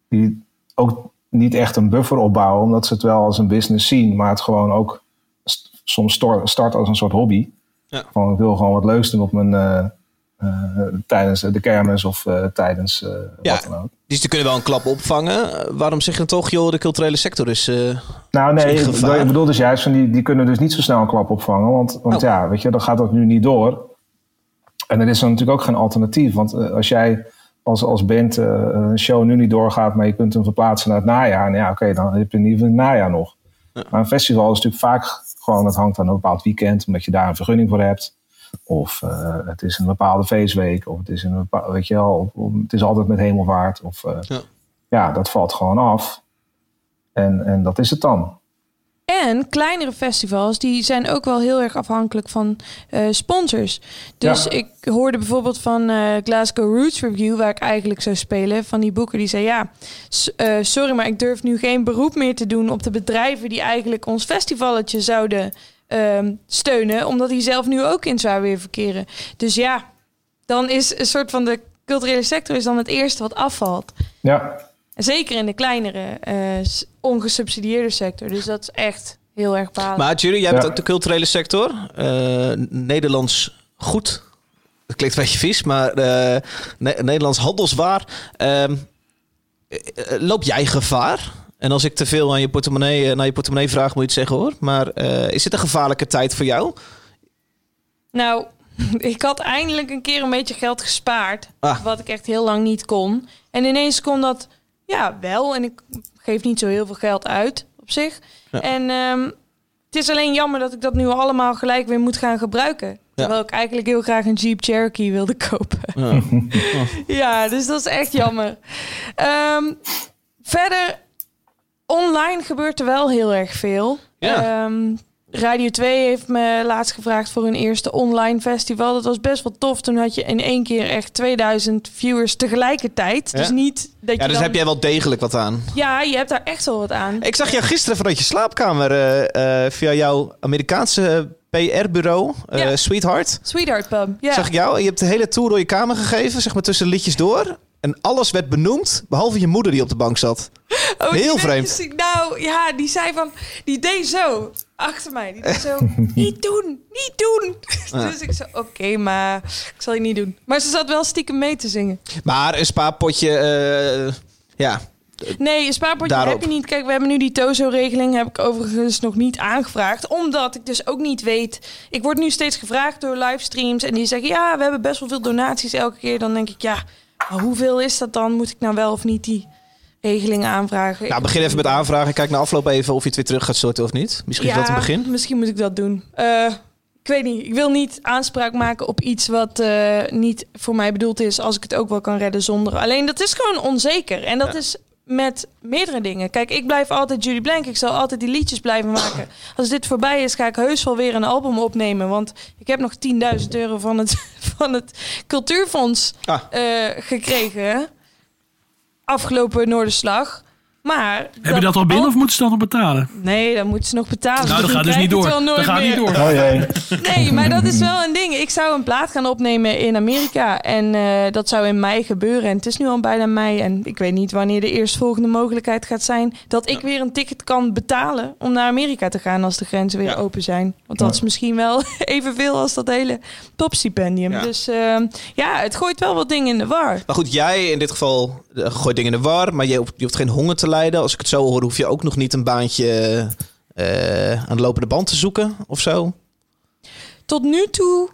Die ook niet echt een buffer opbouwen, omdat ze het wel als een business zien, maar het gewoon ook st- soms start als een soort hobby. Ja. Gewoon, ik wil gewoon wat leuks doen op mijn, eh, tijdens de kermis of eh, tijdens eh, Ja. wat dan ook. Dus die kunnen wel een klap opvangen. Eh, waarom zeg je dan toch, joh, de culturele sector is... eh, Nou nee, Is ik bedoel- ik bedoel dus juist van die, die kunnen dus niet zo snel een klap opvangen. Want, want Oh. ja, weet je, dan gaat dat nu niet door. En er is dan natuurlijk ook geen alternatief. Want eh, als jij als, als band eh, een show nu niet doorgaat, maar je kunt hem verplaatsen naar het najaar. Nou ja, oké, dan heb je in ieder geval het najaar nog. Maar een festival is natuurlijk vaak gewoon, het hangt aan een bepaald weekend, omdat je daar een vergunning voor hebt. Of eh, het is een bepaalde feestweek, of het is een bepaalde, weet je wel, of, of het is altijd met hemelvaart. Of, eh, Ja. ja, dat valt gewoon af. En, en dat is het dan. En kleinere festivals, die zijn ook wel heel erg afhankelijk van eh, sponsors. Dus Ja. ik hoorde bijvoorbeeld van eh, Glasgow Roots Review, waar ik eigenlijk zou spelen, van die boeker die zei: Ja, eh, sorry, maar ik durf nu geen beroep meer te doen op de bedrijven die eigenlijk ons festivalletje zouden ehm, steunen, omdat die zelf nu ook in zwaar weer verkeren. Dus ja, dan is een soort van de culturele sector is dan het eerste wat afvalt. Ja, Zeker in de kleinere, eh, ongesubsidieerde sector. Dus dat is echt heel erg balen. Maar Jury, jij bent Ja. ook de culturele sector. Eh, Nederlands goed. Dat klinkt een beetje vies, maar eh, Ne- Nederlands handelswaar. Ehm, eh, eh, loop jij gevaar? En als ik te veel aan je portemonnee, eh, naar je portemonnee vraag, moet je het zeggen hoor. Maar eh, is dit een gevaarlijke tijd voor jou? Nou, ik had eindelijk een keer een beetje geld gespaard. Ah. Wat ik echt heel lang niet kon. En ineens kon dat, ja, wel. En ik geef niet zo heel veel geld uit op zich. Ja. En ehm, het is alleen jammer dat ik dat nu allemaal gelijk weer moet gaan gebruiken. Terwijl ik eigenlijk heel graag een Jeep Cherokee wilde kopen. Ja. Ja, dus dat is echt jammer. Ehm, verder, online gebeurt er wel heel erg veel. Ja. Ehm, Radio 2 heeft me laatst gevraagd voor hun eerste online festival. Dat was best wel tof. Toen had je in één keer echt 2000 viewers tegelijkertijd. Dus Ja. niet dat ja, je dus dan... heb jij wel degelijk wat aan. Ja, je hebt daar echt wel wat aan. Ik zag jou gisteren vanuit je slaapkamer eh, eh, via jouw Amerikaanse PR-bureau, eh, Ja. Sweetheart. Sweetheart Pub, ja. Zag ik jou. Je hebt de hele tour door je kamer gegeven, zeg maar tussen liedjes door. En alles werd benoemd, behalve je moeder die op de bank zat. Oh, Heel vreemd. Nou, ja, die zei van... Die deed zo, achter mij. Die deed zo, niet doen, niet doen. Dus ik zei, oké, maar ik zal je niet doen. Maar ze zat wel stiekem mee te zingen. Maar een spaarpotje, eh, ja. Nee, een spaarpotje Daarop. heb je niet. Kijk, we hebben nu die TOZO-regeling. Heb ik overigens nog niet aangevraagd. Omdat ik dus ook niet weet... Ik word nu steeds gevraagd door livestreams. En die zeggen, ja, we hebben best wel veel donaties elke keer. Dan denk ik, ja, maar hoeveel is dat dan? Moet ik nou wel of niet die regeling aanvragen? Nou, begin even met aanvragen. Kijk na afloop even of je het weer terug gaat sorten of niet. Misschien is dat een begin. Misschien moet ik dat doen. Eh, ik weet niet. Ik wil niet aanspraak maken op iets wat eh, niet voor mij bedoeld is. Als ik het ook wel kan redden zonder. Alleen dat is gewoon onzeker. En dat Ja. is met meerdere dingen. Kijk, ik blijf altijd Judy Blank. Ik zal altijd die liedjes blijven maken. Als dit voorbij is, ga ik heus wel weer een album opnemen. Want ik heb nog 10.000 euro van het, van het Cultuurfonds Ah. eh, gekregen. Afgelopen Noorderslag. Maar... Heb je dat al binnen of moeten ze dat nog betalen? Nee, dan moeten ze nog betalen. Nou, dat Dan gaat dus niet door. Dat nooit gaat niet meer. door. Oh jee. Nee, maar dat is wel een ding. Ik zou een plaat gaan opnemen in Amerika. En eh, dat zou in mei gebeuren. En het is nu al bijna mei. En ik weet niet wanneer de eerstvolgende mogelijkheid gaat zijn... dat ik weer een ticket kan betalen om naar Amerika te gaan... als de grenzen weer Ja. open zijn. Want dat is misschien wel evenveel als dat hele topstipendium. Ja. Dus eh, ja, het gooit wel wat dingen in de war. Maar goed, jij in dit geval eh, gooit dingen in de war. Maar je hoeft, je hoeft geen honger te Als ik het zo hoor, hoef je ook nog niet een baantje eh, aan de lopende band te zoeken of zo. Tot nu toe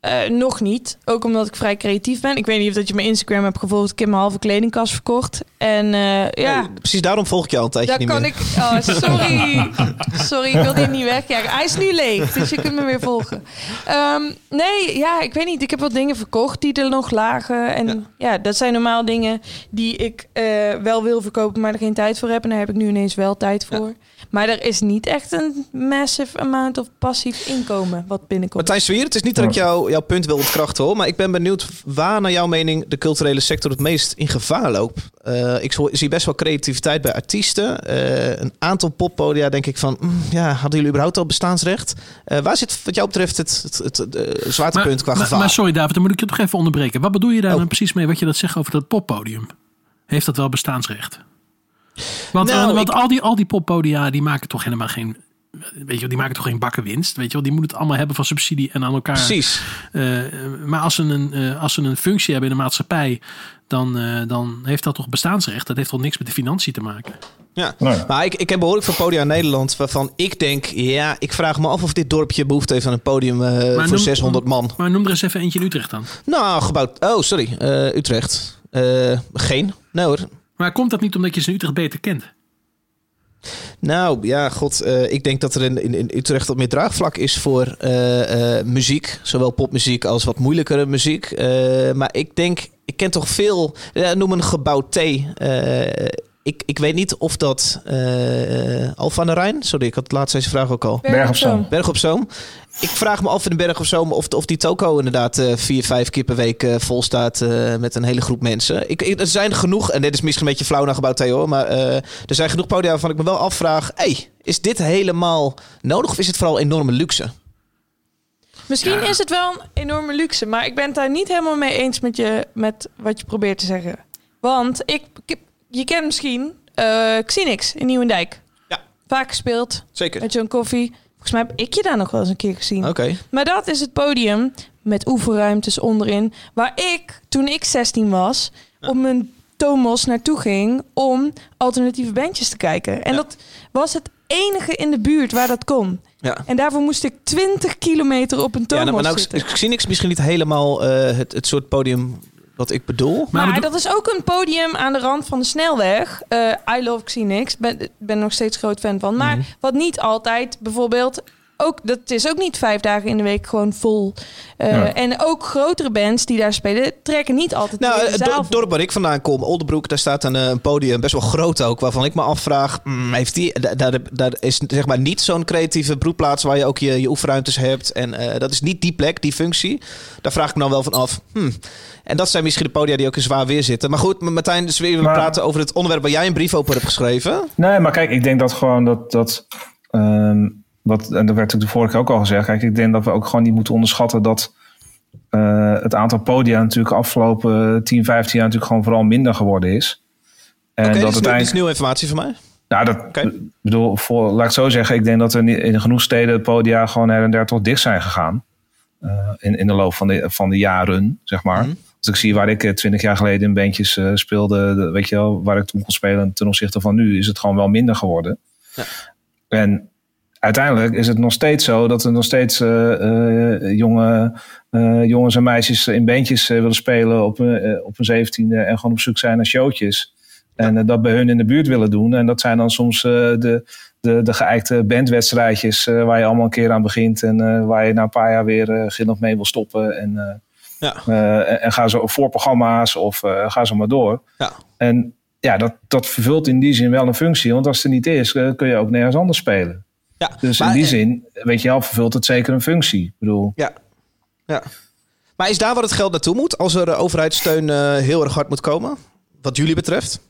eh, nog niet. Ook omdat ik vrij creatief ben. Ik weet niet of dat je mijn Instagram hebt gevolgd. Ik heb mijn halve kledingkast verkocht. En eh, ja, Nee, precies daarom volg ik je al een tijdje daar niet kan meer. ik... Oh, sorry. sorry, ik wil dit niet wegjagen. Hij is nu leeg, dus je kunt me weer volgen. Ehm, nee, ja, ik weet niet. Ik heb wat dingen verkocht die er nog lagen. En ja, dat zijn normaal dingen die ik eh, wel wil verkopen, maar er geen tijd voor heb. En daar heb ik nu ineens wel tijd voor. Maar er is niet echt een massive amount of passief inkomen wat binnenkomt. Martijn Zwier, het is niet dat ik jou, jouw punt wil ontkrachten hoor. Maar ik ben benieuwd waar naar jouw mening de culturele sector het meest in gevaar loopt. Eh, ik zie best wel creativiteit bij artiesten. Eh, een aantal poppodia denk ik van, mm, ja, hadden jullie überhaupt al bestaansrecht? Eh, waar zit wat jou betreft het, het, het, het, zwaartepunt qua maar, gevaar? maar sorry David, dan moet ik je toch even onderbreken. Wat bedoel je daar Oh. dan precies mee wat je dat zegt over dat poppodium? Heeft dat wel bestaansrecht? Want, Nou, eh, want ik- al, die, al die poppodia die maken toch helemaal geen... Weet je wel, die maken toch geen bakken winst? Weet je wel, die moeten het allemaal hebben van subsidie en aan elkaar. Precies. Eh, maar als ze, een, eh, als ze een functie hebben in de maatschappij, dan, eh, dan heeft dat toch bestaansrecht. Dat heeft toch niks met de financiën te maken. Ja. Nee. Maar ik, ik heb behoorlijk veel podia in Nederland waarvan ik denk, ja, ik vraag me af of dit dorpje behoefte heeft aan een podium voor noem- 600 man. Maar noem er eens even eentje in Utrecht dan. Nou, gebouwd. Oh, sorry. eh, Utrecht. Eh, geen. Nee hoor. Maar komt dat niet omdat je ze Utrecht beter kent? Nou ja, god. eh, ik denk dat er in, in, Utrecht wat meer draagvlak is voor eh, eh, muziek. Zowel popmuziek als wat moeilijkere muziek. Maar ik denk, ik ken toch veel. noem een gebouw T. Ik, ik weet niet of dat. eh Alfa aan de Rijn. Sorry, ik had laatst deze vraag ook al. Berg op Zoom. Berg op Zoom. Ik vraag me af in de Berg op Zoom of, of die toko inderdaad eh, vier, vijf keer per week eh, vol staat eh, met een hele groep mensen. Ik, ik- er zijn genoeg, en dit is misschien een beetje flauw naar gebouw Theo, maar eh, er zijn genoeg podia waarvan ik me wel afvraag, hey, is dit helemaal nodig of is het vooral enorme luxe? Misschien is het wel een enorme luxe, maar ik ben het daar niet helemaal mee eens met, je, met wat je probeert te zeggen. Want ik, ik- je kent misschien eh Xenix in Nieuwendijk. Ja. Vaak gespeeld Zeker. met John Koffie. Volgens mij heb ik je daar nog wel eens een keer gezien. Oké. Maar dat is het podium met oefenruimtes onderin. Waar ik, toen ik 16 was, op mijn Tomos naartoe ging om alternatieve bandjes te kijken. En Ja. dat was het enige in de buurt waar dat kon. Ja. En daarvoor moest ik 20 kilometer op een Ja, Tomos nou, maar nou zitten. ik zie niks misschien niet helemaal eh, het, het soort podium wat ik bedoel. Maar, dat is ook een podium aan de rand van de snelweg. Eh, I love Xenix. Ben, ben er nog steeds groot fan van. Maar Mhm. wat niet altijd bijvoorbeeld... Ook, dat is ook niet vijf dagen in de week gewoon vol. Eh, Ja. En ook grotere bands die daar spelen... trekken niet altijd Nou, het do- dorp waar ik vandaan kom, Oldenbroek, daar staat een, eh, een podium, best wel groot ook, waarvan ik me afvraag, mm, heeft die, da- daar, daar is zeg maar niet zo'n creatieve broedplaats waar je ook je, je oefenruimtes hebt. En eh, dat is niet die plek, die functie. Daar vraag ik me dan wel van af. Hmm. En dat zijn misschien de podia die ook in zwaar weer zitten. Maar goed, Martijn, dus weer we Maar- praten over het onderwerp waar jij een brief over hebt geschreven. Nee, maar kijk, ik denk dat gewoon dat. dat ehm, wat, en dat werd natuurlijk de vorige keer ook al gezegd. Kijk, ik denk dat we ook gewoon niet moeten onderschatten dat eh, het aantal podia natuurlijk afgelopen 10, 15 jaar natuurlijk gewoon vooral minder geworden is. En Oké, dat dit, is nieuw- dit is uiteindelijk. nieuwe informatie voor mij. Nou, dat bedoel, voor, laat ik zo zeggen, ik denk dat er in genoeg steden podia gewoon her en der tot dicht zijn gegaan. Eh, in, in de loop van de, van de jaren, zeg maar. Mhm. Als ik zie waar ik twintig jaar geleden in bandjes eh, speelde, de- weet je wel, waar ik toen kon spelen ten opzichte van nu, is het gewoon wel minder geworden. Ja. En uiteindelijk is het nog steeds zo dat er nog steeds eh, eh, jonge, eh, jongens en meisjes in bandjes willen spelen op, een op een zeventiende en gewoon op zoek zijn naar showtjes. En dat bij hun in de buurt willen doen. En dat zijn dan soms de, de, de geëikte bandwedstrijdjes waar je allemaal een keer aan begint. En waar je na een paar jaar weer gin nog mee wil stoppen. En, Ja. en- en ga zo voor programma's of ga zo maar door. Ja. En ja, dat, dat vervult in die zin wel een functie. Want als het er niet is, kun je ook nergens anders spelen. Ja, Dus maar, in die eh, zin, weet je wel, vervult het zeker een functie. Ik bedoel, Ja. ja. Maar is daar waar het geld naartoe moet? Als er eh, overheidssteun eh, heel erg hard moet komen? Wat jullie betreft?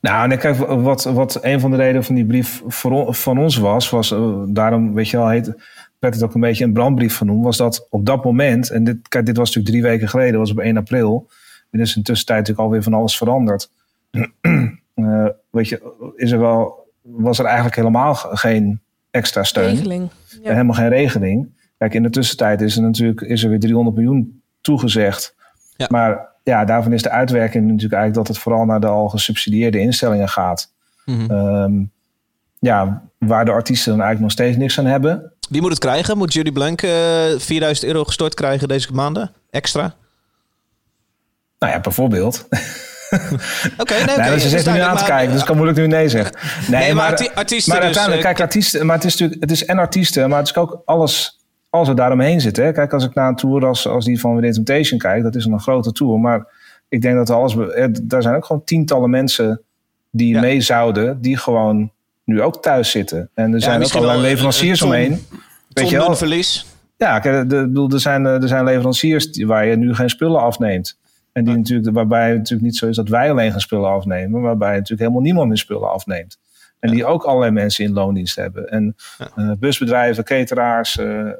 Nou, nee, kijk, wat, wat een van de redenen van die brief voor, van ons was, was daarom, weet je wel, heet, werd het ook een beetje een brandbrief genoemd, was dat op dat moment, en dit, kijk, dit was natuurlijk drie weken geleden, was op 1 april, en is in tussentijd natuurlijk alweer van alles veranderd. Weet je, is er wel, was er eigenlijk helemaal ge- geen extra steun. regeling. Ja. Helemaal geen regeling. Kijk, in de tussentijd is er natuurlijk is er weer 300 miljoen toegezegd. Ja. Maar ja, daarvan is de uitwerking natuurlijk eigenlijk dat het vooral naar de al gesubsidieerde instellingen gaat. Mhm. Ehm, ja, waar de artiesten dan eigenlijk nog steeds niks aan hebben. Wie moet het krijgen? Moet Judy Blank eh 4000 euro gestort krijgen deze maanden? Extra? Nou ja, bijvoorbeeld. Oké, nee, oké. nee, maar ze zitten nu aan te kijken, dus ik kan moeilijk nu nee zeggen. Nee, Nee, maar maar, arti- artiesten maar dus, uiteindelijk, eh, kijk, artiesten, maar het is natuurlijk, het is en artiesten, maar het is ook alles, alles wat daaromheen zit. Hè? Kijk, als ik naar een tour als, als die van Within Temptation kijk, dat is een grote tour, maar ik denk dat alles, eh, daar zijn ook gewoon tientallen mensen die Ja. mee zouden, die gewoon nu ook thuis zitten. En er zijn ook allerlei eh, leveranciers een ton- omheen. Weet je Ton wel? verlies. Ja, kijk, de, bedoel, er, zijn, eh, er zijn leveranciers waar je nu geen spullen afneemt. En die natuurlijk, waarbij het natuurlijk niet zo is dat wij alleen geen spullen afnemen, waarbij natuurlijk helemaal niemand meer spullen afneemt. En die ook allerlei mensen in loondienst hebben. En eh, busbedrijven, cateraars. eh, eh,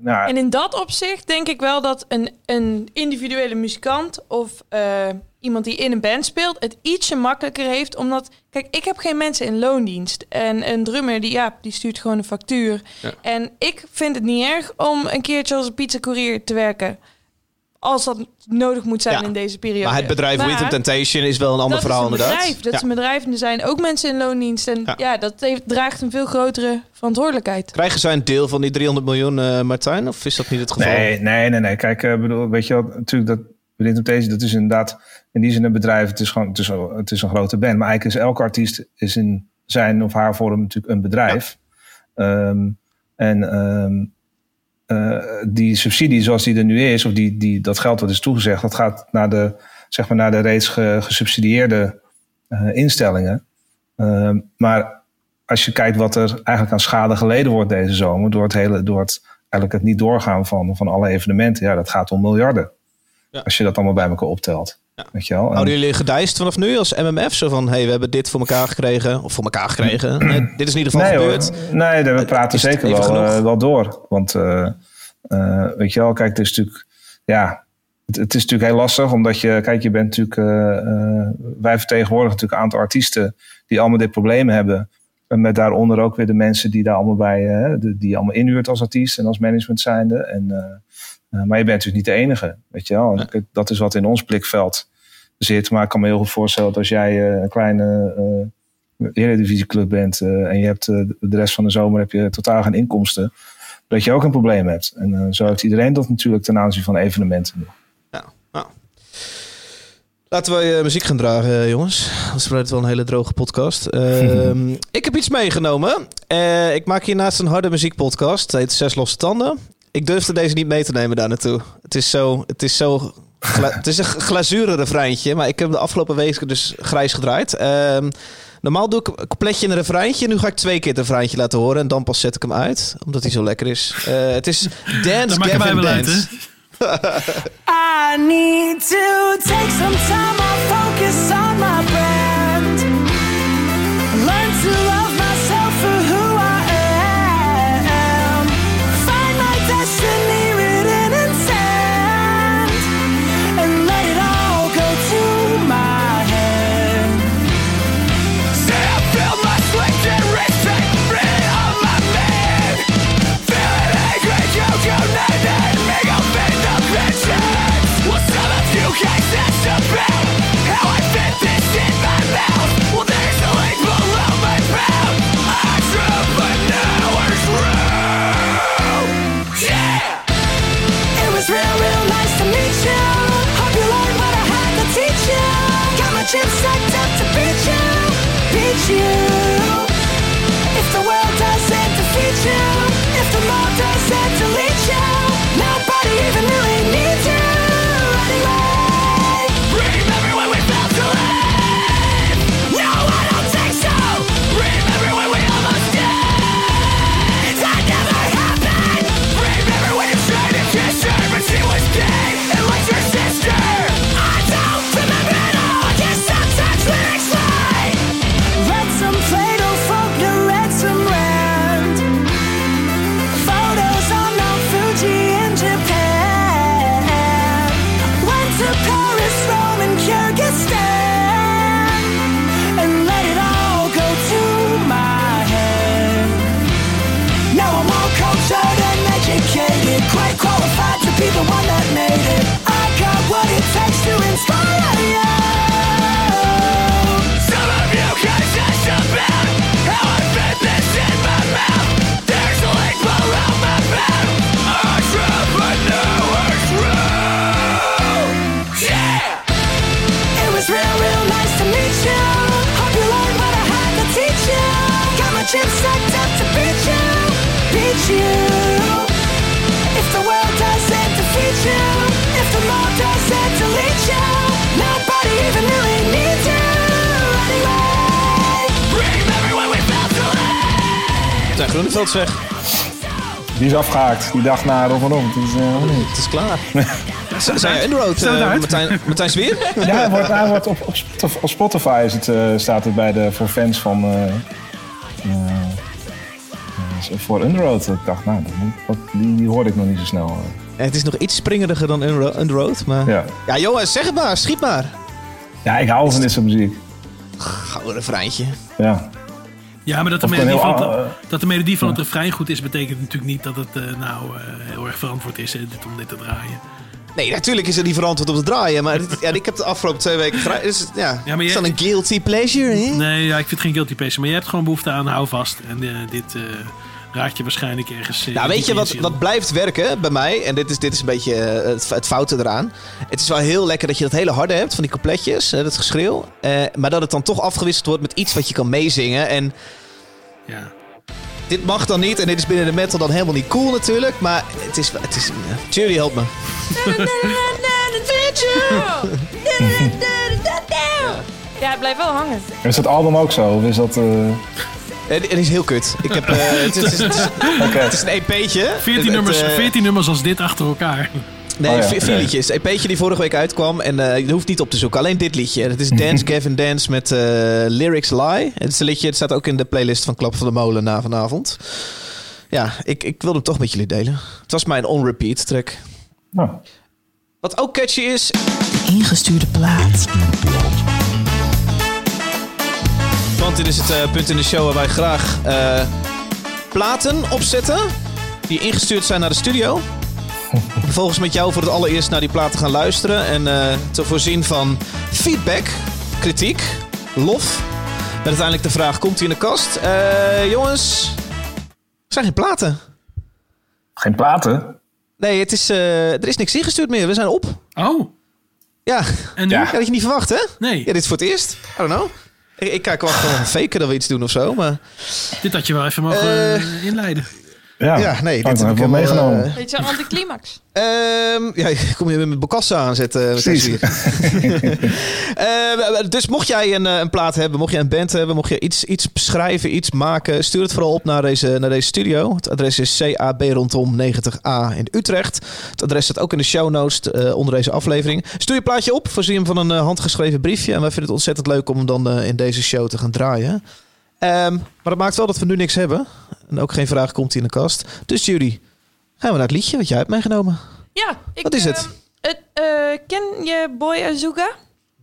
nou, En in dat opzicht denk ik wel dat een, een individuele muzikant of eh, iemand die in een band speelt het ietsje makkelijker heeft. Omdat, kijk, ik heb geen mensen in loondienst. En een drummer die, ja, die stuurt gewoon een factuur. Ja. En ik vind het niet erg om een keertje als een pizzacourier te werken. Als dat nodig moet zijn Ja. in deze periode. Maar het bedrijf Maar Rhythm Temptation is wel een ander dat verhaal is een inderdaad. bedrijf. Dat Ja. is een bedrijf en er zijn ook mensen in loondienst. En Ja. ja, dat heeft, draagt een veel grotere verantwoordelijkheid. Krijgen zij een deel van die 300 miljoen, eh, Martijn? Of is dat niet het geval? nee, nee, nee, nee. Kijk, eh, bedoel, weet je wel, natuurlijk dat. Within Temptation, dat is inderdaad in die zin een bedrijf. Het is gewoon, het is, een- het is een grote band. Maar eigenlijk is elke artiest is in zijn of haar vorm natuurlijk een bedrijf. Ehm, en ehm, eh, die subsidie zoals die er nu is, of die, die, dat geld wat is toegezegd, dat gaat naar de, zeg maar naar de reeds ge- gesubsidieerde eh, instellingen. Ehm, maar als je kijkt wat er eigenlijk aan schade geleden wordt deze zomer, door het, hele, door het, eigenlijk het niet doorgaan van, van alle evenementen, ja, dat gaat om miljarden. Ja. Als je dat allemaal bij elkaar optelt. Ja. Weet je wel? En- Houden jullie gedijst vanaf nu als MMF? Zo van, hey, we hebben dit voor elkaar gekregen. Of voor elkaar gekregen. Nee, dit is in ieder geval nee, gebeurd. Hoor. Nee, we praten zeker wel, eh, wel door. Want eh, eh, weet je wel, kijk, het is natuurlijk, ja, het, het is natuurlijk heel lastig, omdat je, kijk, je bent natuurlijk, wij vertegenwoordigen natuurlijk een aantal artiesten die allemaal dit probleem hebben. En met daaronder ook weer de mensen die daar allemaal bij, de- die allemaal inhuurt als artiest en als management zijnde. En, maar je bent natuurlijk niet de enige, weet je wel. Dat is wat in ons blikveld zit. Maar ik kan me heel goed voorstellen dat als jij eh, een kleine eh eredivisieclub bent eh, en je hebt de rest van de zomer heb je totaal geen inkomsten, dat je ook een probleem hebt. En zo heeft iedereen dat natuurlijk ten aanzien van evenementen. Ja, nou. Laten we eh, muziek gaan dragen, jongens. Wordt het wel een hele droge podcast. Ehm, ik heb iets meegenomen. Ik maak hiernaast een harde muziekpodcast. Het heet Zes Losse Tanden. Ik durfde deze niet mee te nemen daar naartoe. Het is zo... Het is zo het is een glazuren refreintje, maar ik heb de afgelopen weken dus grijs gedraaid. Ehm, normaal doe ik een coupletje en een refreintje. Nu ga ik twee keer het refreintje laten horen en dan pas zet ik hem uit, omdat hij zo lekker is. Eh, het is Dance Gavin Dance. I need to Zijn zeg. Die is afgehaakt. Die dag na Rob en Rob. Het is, eh, Het is klaar. Zijn Stel het eh, uit. Martijn, Martijn Zwier? Ja, hij wordt, hij wordt op, op, Spotif- op Spotify is het, eh, staat het bij de, voor fans van. eh, voor Underroad. Ik dacht, nou, die, die hoorde ik nog niet zo snel. Het is nog iets springeriger dan Underro- Underroad, maar... Ja. Ja. jongens, zeg het maar, schiet maar. ja, ik hou van dit soort muziek. Gouden refreintje. Ja. Ja, maar dat de, melodie van het, dat de melodie van het refrein goed is, betekent natuurlijk niet dat het eh, nou eh, heel erg verantwoord is om dit te draaien. Nee, natuurlijk is er niet verantwoord op te draaien, maar dit- ja, ik heb de afgelopen twee weken... gra- Dus, ja, Ja, maar is dan een guilty pleasure, hè? Nee, ja, ik vind het geen guilty pleasure, maar je hebt gewoon behoefte aan houvast. En eh, dit eh, raakt je waarschijnlijk ergens. eh, Nou, weet je wat, wat blijft werken bij mij? En dit is, dit is een beetje eh, het, het foute eraan. Het is wel heel lekker dat je dat hele harde hebt van die coupletjes, dat geschreeuw. Eh, maar dat het dan toch afgewisseld wordt met iets wat je kan meezingen. En Ja. dit mag dan niet. En dit is binnen de metal dan helemaal niet cool natuurlijk. Maar het is... Het is. Jury, help me. Ja, het blijft wel hangen. Is dat album ook zo? Of is dat. eh, Het, het is heel kut. Ik heb, eh, het, is, het, is, het is een EP'tje. 14 Het- nummers, het, eh, 14 nummers als dit achter elkaar. Nee, Oh ja, vier, liedjes. EP'tje die vorige week uitkwam. En eh, je hoeft niet op te zoeken. Alleen dit liedje. Het is Dance Gavin Dance met eh, Lyrics Lie. Het is een liedje. Het staat ook in de playlist van Klap van de Molen na vanavond. Ja, ik, ik wilde hem toch met jullie delen. Het was mijn on-repeat track. nou, Wat ook catchy is... Ingestuurde plaat. Want dit is het eh, punt in de show waar wij graag eh, platen opzetten. Die ingestuurd zijn naar de studio. Vervolgens met jou voor het allereerst naar die platen gaan luisteren. En eh, te voorzien van feedback, kritiek, lof. Met uiteindelijk de vraag, komt hij in de kast? Eh, jongens, er zijn geen platen. geen platen. Nee, het is, eh, er is niks ingestuurd meer. We zijn op. Oh, Ja, En nu? Ja. ja dat je niet verwacht, hè? Nee, Ja, dit is voor het eerst. I don't know. Ik, ik kijk wel gewoon een faken dat we iets doen of zo, maar... dit had je wel even mogen Eh. eh, inleiden. Ja, Ja, nee, Kan dit ik heb ik wel meegenomen. eh, Weet je, anticlimax. Ehm, ja, kom je met mijn bokassen aanzetten. met Precies. Eh, dus mocht jij een, eh, een plaat hebben, mocht jij een band hebben, mocht je iets, iets beschrijven, iets maken, stuur het vooral op naar deze, naar deze studio. Het adres is CAB rondom 90A in Utrecht. Het adres staat ook in de show notes eh, onder deze aflevering. Stuur je plaatje op, voorzien hem van een eh, handgeschreven briefje. En wij vinden het ontzettend leuk om hem dan eh, in deze show te gaan draaien. Ehm, maar dat maakt wel dat we nu niks hebben. En ook geen vraag komt in de kast. Dus jullie, gaan we naar het liedje wat jij hebt meegenomen. Ja. Ik, Wat is het? het eh, ken je Boy Azuga?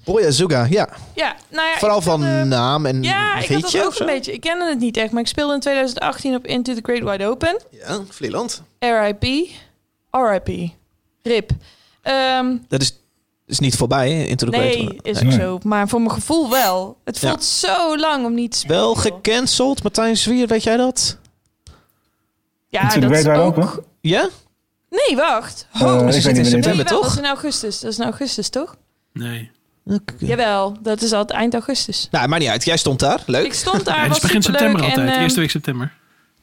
Boy Azuga, ja. Ja, nou ja. Vooral had, van naam en Ja, ik had ook een beetje. Ik kende het niet echt, maar ik speelde in 2018 op Into the Great Wide Open. Ja, Vlieland. RIP. RIP. RIP. Ehm, Dat is, is niet voorbij, hè, nee, is Nee. ook zo. Maar voor mijn gevoel wel. Het Ja. voelt zo lang om niet te spelen. Wel gecanceld, Martijn Zwier, weet jij dat? Ja, dat is ook... Open? Ja? Nee, wacht. Eh, Ho, ze weet zit in niet wanneer september, toch? Dat is in augustus. Dat is in augustus, toch? Nee. Oké. Jawel, dat is altijd eind augustus. Nou, maakt niet uit. Jij stond daar. Leuk. Ik stond daar, het was is begin september altijd. En, ehm, Eerste week september.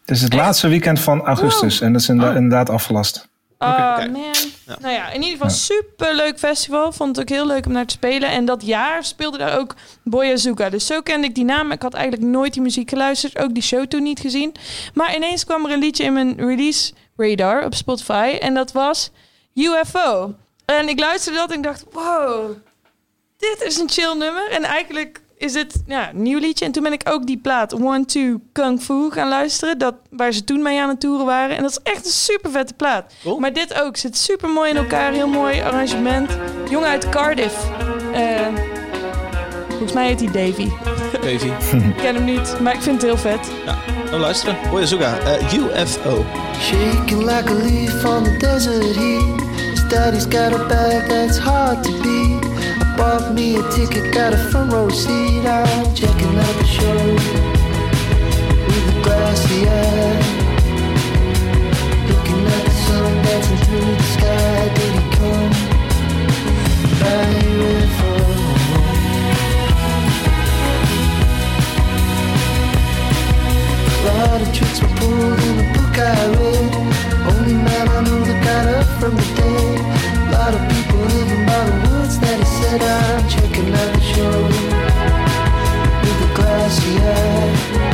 Het is het Echt? laatste weekend van augustus. En dat is inderdaad, Oh. inderdaad afgelast. Oh man. Nou ja, in ieder geval super leuk festival. Vond het ook heel leuk om naar te spelen. En dat jaar speelde daar ook Boy Azuka. Dus zo kende ik die naam. Ik had eigenlijk nooit die muziek geluisterd. Ook die show toen niet gezien. Maar ineens kwam er een liedje in mijn release radar op Spotify. En dat was UFO. En ik luisterde dat en ik dacht, wow, dit is een chill nummer. En eigenlijk is dit ja, een nieuw liedje. En toen ben ik ook die plaat One Two Kung Fu gaan luisteren. Dat, waar ze toen mee aan het toeren waren. En dat is echt een super vette plaat. Cool. Maar dit ook. Zit super mooi in elkaar. Heel mooi arrangement. Jongen uit Cardiff. Eh, volgens mij heet hij Davy. Davy. Ik ken hem niet, maar ik vind het heel vet. Ja, dan luisteren. Boy Azuga, eh, UFO. Shaking like a leaf on the desert heat. His daddy's got a bag that's hard to beat. Bought me a ticket, got a front row seat. I'm checking out the show with a glassy eye. Looking at the sun dancing through the sky. Did he come by UFO? A lot of tricks were pulled in a book I read. Only man I knew that got up from the dead. Lot of people living by the words that he said. I'm checking out the show with a.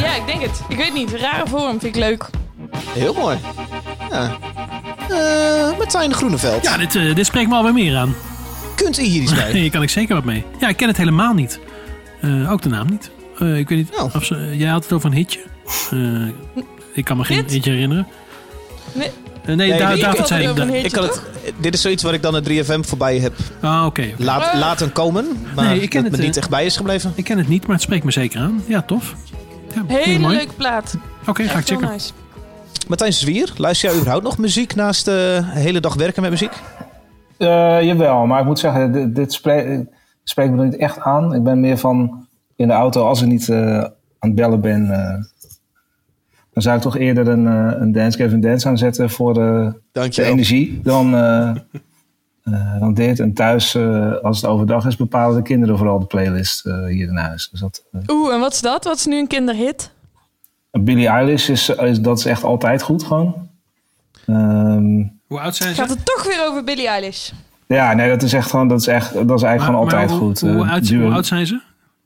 Ja, ik denk het. Ik weet niet. Rare vorm vind ik leuk. Heel mooi. Ja. Eh, Martijn Groeneveld. Ja, dit, eh, dit spreekt me alweer meer aan. Kunt u hier iets mee? Hier kan ik zeker wat mee. Ja, ik ken het helemaal niet. Eh, ook de naam niet. Eh, ik weet niet Oh. of ze, jij had het over een hitje. Eh, ik kan me geen Dit? hitje herinneren. Nee. Nee, Nee, Da- David zei... Ik kan het, dit is zoiets wat ik dan het 3FM voorbij heb Ah, oké. laat, Oh. laten komen. Maar Nee, ik ken dat het, me niet echt bij is gebleven. Ik ken het niet, maar het spreekt me zeker aan. Ja, tof. Ja, Hele mooi. leuke plaat. Oké, ga ik checken. nice. Martijn Zwier, luister jij überhaupt nog muziek naast de hele dag werken met muziek? Eh, jawel, maar ik moet zeggen, dit, dit spre- spreekt me er niet echt aan. Ik ben meer van in de auto, als ik niet eh, aan het bellen ben, eh, dan zou ik toch eerder een, eh, een Dance Gavin Dance aanzetten voor eh, de energie dan, eh, dan dit. En thuis, eh, als het overdag is, bepalen de kinderen vooral de playlist eh, hier in huis. Dus dat, eh, Oeh, en wat is dat? Wat is nu een kinderhit? Billie Eilish, is, is, dat is echt altijd goed gewoon. Ehm, Hoe oud zijn Gaat ze? het toch weer over Billie Eilish? ja, nee, dat is echt gewoon, dat is, echt, dat is eigenlijk gewoon altijd hoe, goed. Hoe, Eh, oud, hoe oud zijn ze?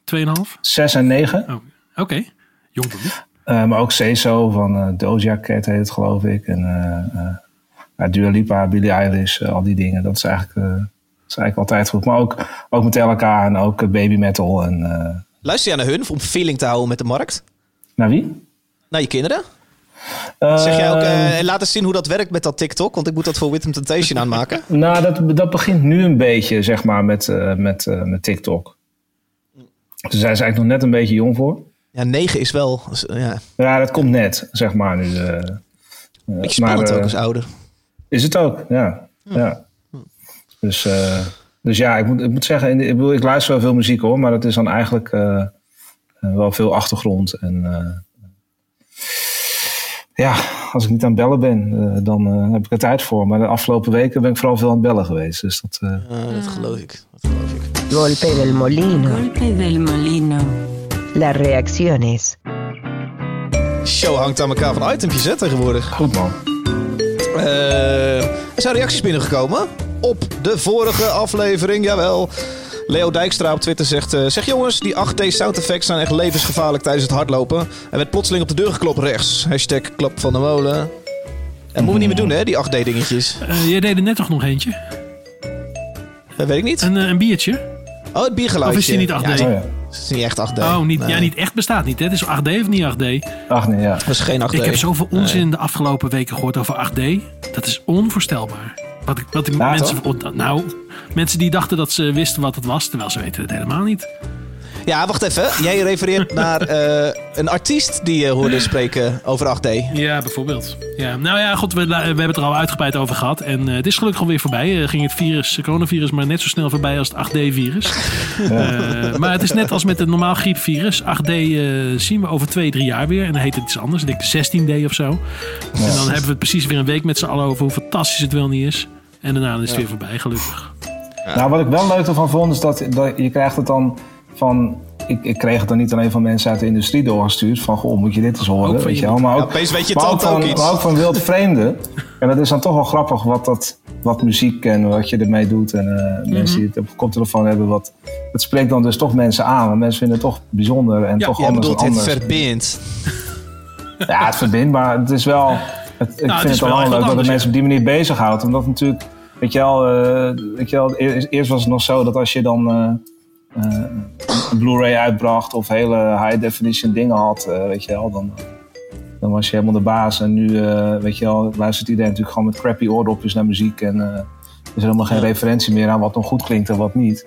Tweeënhalf? Zes en negen. Oh, oké. Jong publiek. Eh, maar ook CESO van eh, Doja Cat heet het geloof ik. En eh, eh, ja, Dua Lipa, Billie Eilish, eh, al die dingen. Dat is eigenlijk, eh, dat is eigenlijk altijd goed. Maar ook, ook met Metallica en ook eh, baby metal. En, Luister je naar hun om feeling te houden met de markt? naar wie? Naar je kinderen? Zeg jij ook, eh, laat eens zien hoe dat werkt met dat TikTok, want ik moet dat voor Wittem Temptation aanmaken. Nou, dat, dat begint nu een beetje, zeg maar, met, met, met TikTok. Dus daar is eigenlijk nog net een beetje jong voor. Ja, 9 is wel, ja, Ja, dat komt net, zeg maar, nu. beetje spannend maar, ook als ouder. Is het ook, ja. ja. Dus, eh, dus ja, ik moet, ik moet zeggen, ik, bedoel, ik luister wel veel muziek hoor, maar dat is dan eigenlijk eh, eh, wel veel achtergrond. En eh, ja, als ik niet aan het bellen ben, dan eh, heb ik er tijd voor. Maar de afgelopen weken ben ik vooral veel aan het bellen geweest. Dus dat, eh, Ah, dat geloof ik. Dat geloof ik. Golpe del molino. Golpe del molino. Las reacciones. Show hangt aan elkaar van itempjes hè, tegenwoordig. goed man. Eh, er zijn reacties binnengekomen op de vorige aflevering, jawel. Leo Dijkstra op Twitter zegt... eh, zeg jongens, die 8D sound effects zijn echt levensgevaarlijk tijdens het hardlopen. Er werd plotseling op de deur geklopt rechts. Hashtag klap van de molen. En moeten we niet meer doen hè, die 8D dingetjes. Eh, jij deed er net toch nog eentje? Dat weet ik niet. Een, een biertje? Oh, het biergeluidje. Of is die niet 8D? Ja, Oh ja. Het is niet echt 8D. Oh, niet, Nee, ja, niet echt bestaat niet. Hè? Het is 8D of niet 8D? Ach nee, ja. Dat is geen 8D. Ik heb zoveel onzin de afgelopen weken gehoord over 8D. Dat is onvoorstelbaar. Wat ik, wat ik Ja, mensen, nou, mensen die dachten dat ze wisten wat het was, terwijl ze weten het helemaal niet. Ja, wacht even. Jij refereert naar eh, een artiest die je hoorde spreken over 8D. Ja, bijvoorbeeld. Ja. Nou ja, goed, we, we hebben het er al uitgebreid over gehad. En eh, het is gelukkig alweer voorbij. Eh, ging het virus, het coronavirus maar net zo snel voorbij als het 8D-virus. Eh, maar het is net als met het normaal griepvirus. 8D eh, zien we over twee, drie jaar weer. En dan heet het iets anders. Ik denk 16D of zo. En dan hebben we het precies weer een week met z'n allen over hoe fantastisch het wel niet is. En daarna is het weer voorbij, gelukkig. Nou, wat ik wel leuk ervan vond, is dat, dat je krijgt het dan van... Ik, ik kreeg het dan niet alleen van mensen uit de industrie doorgestuurd. Van, goh, moet je dit eens horen, Ook weet je- wel. Maar ook, weet je maar ook van, maar ook van wild vreemden. En dat is dan toch wel grappig wat, dat, wat muziek en wat je ermee doet. En eh, Mhm. mensen die het op koptelefoon hebben. Wat, het spreekt dan dus toch mensen aan. En mensen vinden het toch bijzonder en Ja, toch anders bedoelt anders. verbindt. Ja, het verbindt, maar het is wel. Het, ik Nou, het vind het wel leuk dat het mensen op die manier bezighoudt. Omdat natuurlijk, weet je wel, eh, weet je wel eerst, eerst was het nog zo dat als je dan eh, een Blu-ray uitbracht of hele high definition dingen had, eh, weet je wel, dan, dan was je helemaal de baas. En nu, eh, weet je wel, luistert iedereen natuurlijk gewoon met crappy oordopjes naar muziek. En eh, er is helemaal geen referentie meer aan wat nog goed klinkt en wat niet.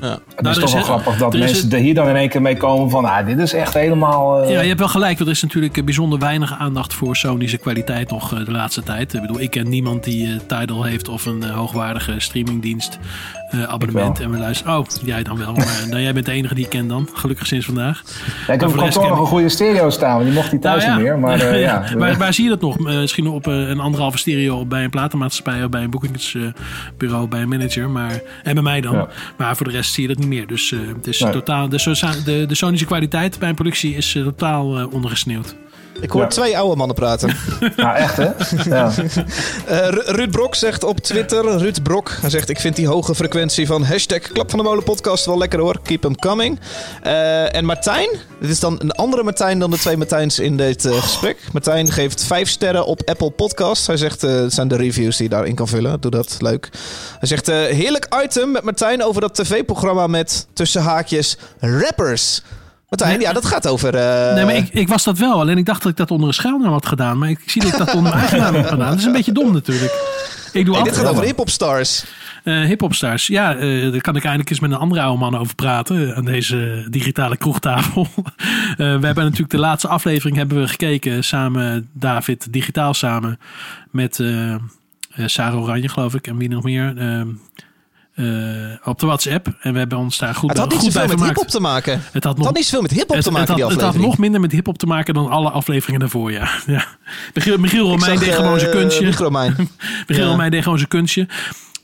Ja. Het Nou, is er toch is wel he- grappig dat mensen het- er hier dan in één keer mee komen van, ah, dit is echt helemaal... eh, Ja, je hebt wel gelijk. Want er is natuurlijk eh, bijzonder weinig aandacht voor sonische kwaliteit nog eh, de laatste tijd. Ik bedoel, ik ken niemand die eh, Tidal heeft of een eh, hoogwaardige streamingdienst eh, abonnement. En we luisteren. Oh, jij dan wel. Maar nou, jij bent de enige die ik ken dan. Gelukkig sinds vandaag. Ja, ik heb op kantoor nog een goede stereo staan, want die mocht thuis Nou niet meer. Maar eh, ja. waar, waar zie je dat nog? Eh, misschien op eh, een anderhalve stereo bij een platenmaatschappij of bij een boekingsbureau, bij een manager. Maar, en bij mij dan. Maar voor de rest zie je dat niet meer. Dus eh, het is Nee. totaal, de, de, de sonische kwaliteit bij een productie is eh, totaal eh, ondergesneeuwd. Ik hoor Ja. twee oude mannen praten. Nou, echt hè? Ja. Eh, Ru- Ruud Brok zegt op Twitter, Ruud Brok, hij zegt ik vind die hoge frequentie van hashtag Klap van de Molen podcast wel lekker hoor, keep them coming. Eh, en Martijn, dit is dan een andere Martijn dan de twee Martijns in dit eh, gesprek. Martijn geeft vijf sterren op Apple Podcast. Hij zegt, het zijn de reviews die je daarin kan vullen, doe dat, leuk. Hij zegt, heerlijk item met Martijn over dat tv-programma met tussen haakjes rappers. Martijn, ja, dat gaat over... eh, Nee, maar ik, ik was dat wel. Alleen ik dacht dat ik dat onder een schuilnaam had gedaan. Maar ik zie dat ik dat onder mijn eigen naam heb gedaan. Dat is een beetje dom natuurlijk. Ik doe nee, dit gaat over hip-hop stars. eh hip-hopstars. Ja, eh, daar kan ik eindelijk eens met een andere oude man over praten. Aan deze digitale kroegtafel. We hebben natuurlijk de laatste aflevering hebben we gekeken. Samen, David, digitaal samen. Met Sarah Oranje, geloof ik. En wie nog meer. Eh, op de WhatsApp. En we hebben ons daar goed, Het had niet goed zoveel bij met hip-hop te maken. Het had Het nog had niet zoveel met hip-hop het, te het maken, had, die het had nog minder met hip-hop te maken dan alle afleveringen daarvoor, ja. ja. Michiel, Romein deed gewoon zijn kunstje. Michiel. Romein deed gewoon zijn kunstje.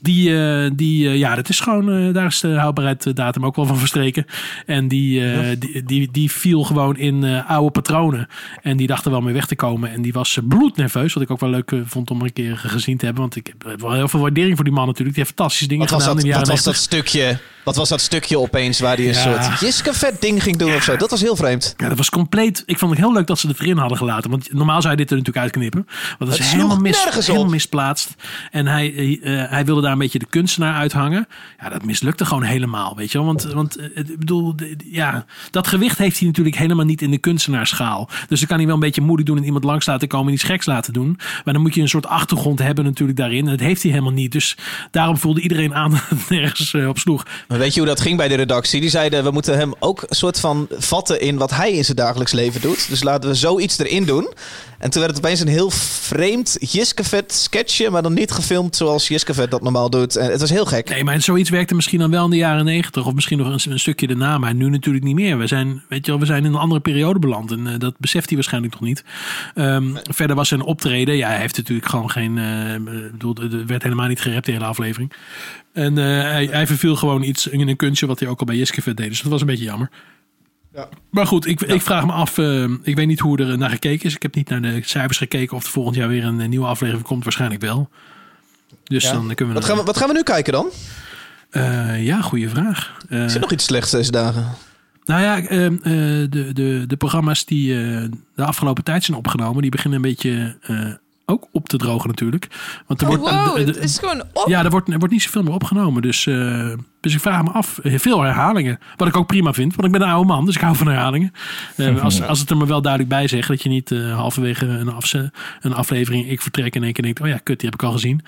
Die, eh, die eh, ja, dat is gewoon, eh, daar is de houdbaarheidsdatum ook wel van verstreken. En die, die, die, die viel gewoon in oude patronen. En die dacht er wel mee weg te komen. En die was bloednerveus, wat ik ook wel leuk vond om een keer gezien te hebben. Want ik heb wel heel veel waardering voor die man natuurlijk. Die heeft fantastische dingen Wat was gedaan dat, in de wat jaren was dat 90. stukje? Wat was dat stukje opeens waar hij een Ja. soort Jiske-vet ding ging doen of zo? Dat was heel vreemd. Ja, dat was compleet. Ik vond het heel leuk dat ze het erin hadden gelaten. Want normaal zou je dit er natuurlijk uitknippen. Want dat is helemaal, mis, helemaal misplaatst. En hij, hij wilde daar een beetje de kunstenaar uithangen. Ja, dat mislukte gewoon helemaal. Weet je wel? Want, want eh, ik bedoel, ja, dat gewicht heeft hij natuurlijk helemaal niet in de kunstenaarschaal. Dus dan kan hij wel een beetje moedig doen en iemand langs laten komen en iets geks laten doen. Maar dan moet je een soort achtergrond hebben natuurlijk daarin. En dat heeft hij helemaal niet. Dus daarom voelde iedereen aan dat het nergens eh, op sloeg. Maar weet je hoe dat ging bij de redactie? Die zeiden, we moeten hem ook een soort van vatten in wat hij in zijn dagelijks leven doet. Dus laten we zoiets erin doen. En toen werd het opeens een heel vreemd Jiske-vet sketchje, maar dan niet gefilmd zoals Jiske-vet dat normaal doet. En het was heel gek. Nee, maar zoiets werkte misschien dan wel in de jaren negentig. Of misschien nog een, een stukje daarna. Maar nu natuurlijk niet meer. We zijn, weet je wel, we zijn in een andere periode beland. En eh, dat beseft hij waarschijnlijk nog niet. Ehm, Verder was zijn optreden. Ja, hij heeft natuurlijk gewoon geen... ik bedoel, er werd helemaal niet gerept de hele aflevering. En hij, hij verviel gewoon iets in een kunstje wat hij ook al bij Jiskevet deed. Dus dat was een beetje jammer. Maar goed, ik, ik vraag me af. ik weet niet hoe er naar gekeken is. Ik heb niet naar de cijfers gekeken of er volgend jaar weer een, nieuwe aflevering komt. Waarschijnlijk wel. Dus Ja. dan kunnen we... Wat gaan we, wat gaan we nu kijken dan? Eh, ja, goede vraag. Eh, Is er nog iets slechts deze dagen? nou ja, ehm, eh, de, de, de programma's die eh, de afgelopen tijd zijn opgenomen, die beginnen een beetje eh, ook op te drogen natuurlijk. Want er Oh, wordt, wow, het is gewoon op. ja, er wordt, er wordt niet zoveel meer opgenomen. Dus, eh, dus ik vraag me af, veel herhalingen. Wat ik ook prima vind, want ik ben een oude man, dus ik hou van herhalingen. Eh, als, als het er maar wel duidelijk bij zegt, dat je niet eh, halverwege een, afze- een aflevering ik vertrek en één keer denkt, oh ja, kut, die heb ik al gezien.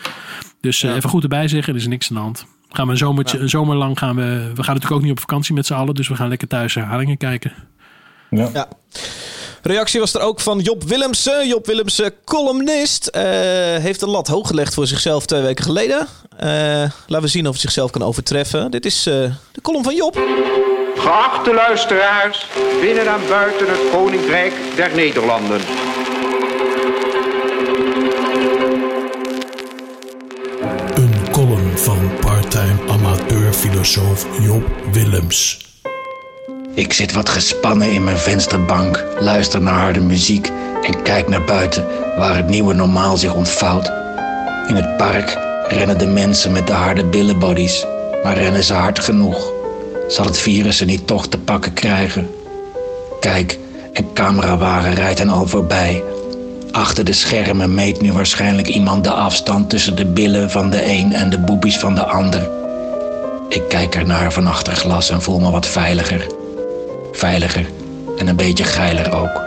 Dus eh, even goed erbij zeggen, er is niks aan de hand. Gaan we een, zomertje, een zomer lang gaan we, we gaan natuurlijk ook niet op vakantie met z'n allen, dus we gaan lekker thuis herhalingen kijken. Ja. Ja. Reactie was er ook van Job Willemsen. Job Willemsen, columnist, eh, heeft de lat hoog gelegd voor zichzelf twee weken geleden. Eh, laten we zien of hij zichzelf kan overtreffen. Dit is eh, de column van Job. Geachte luisteraars, binnen en buiten het Koninkrijk der Nederlanden. Een column van parttime amateurfilosoof Job Willems. Ik zit wat gespannen in mijn vensterbank, luister naar harde muziek en kijk naar buiten waar het nieuwe normaal zich ontvouwt. In het park rennen de mensen met de harde billenbodies, maar rennen ze hard genoeg? Zal het virus ze niet toch te pakken krijgen? Kijk, een camerawagen rijdt hen al voorbij. Achter de schermen meet nu waarschijnlijk iemand de afstand tussen de billen van de een en de boobies van de ander. Ik kijk ernaar van achter glas en voel me wat veiliger. Veiliger en een beetje geiler ook.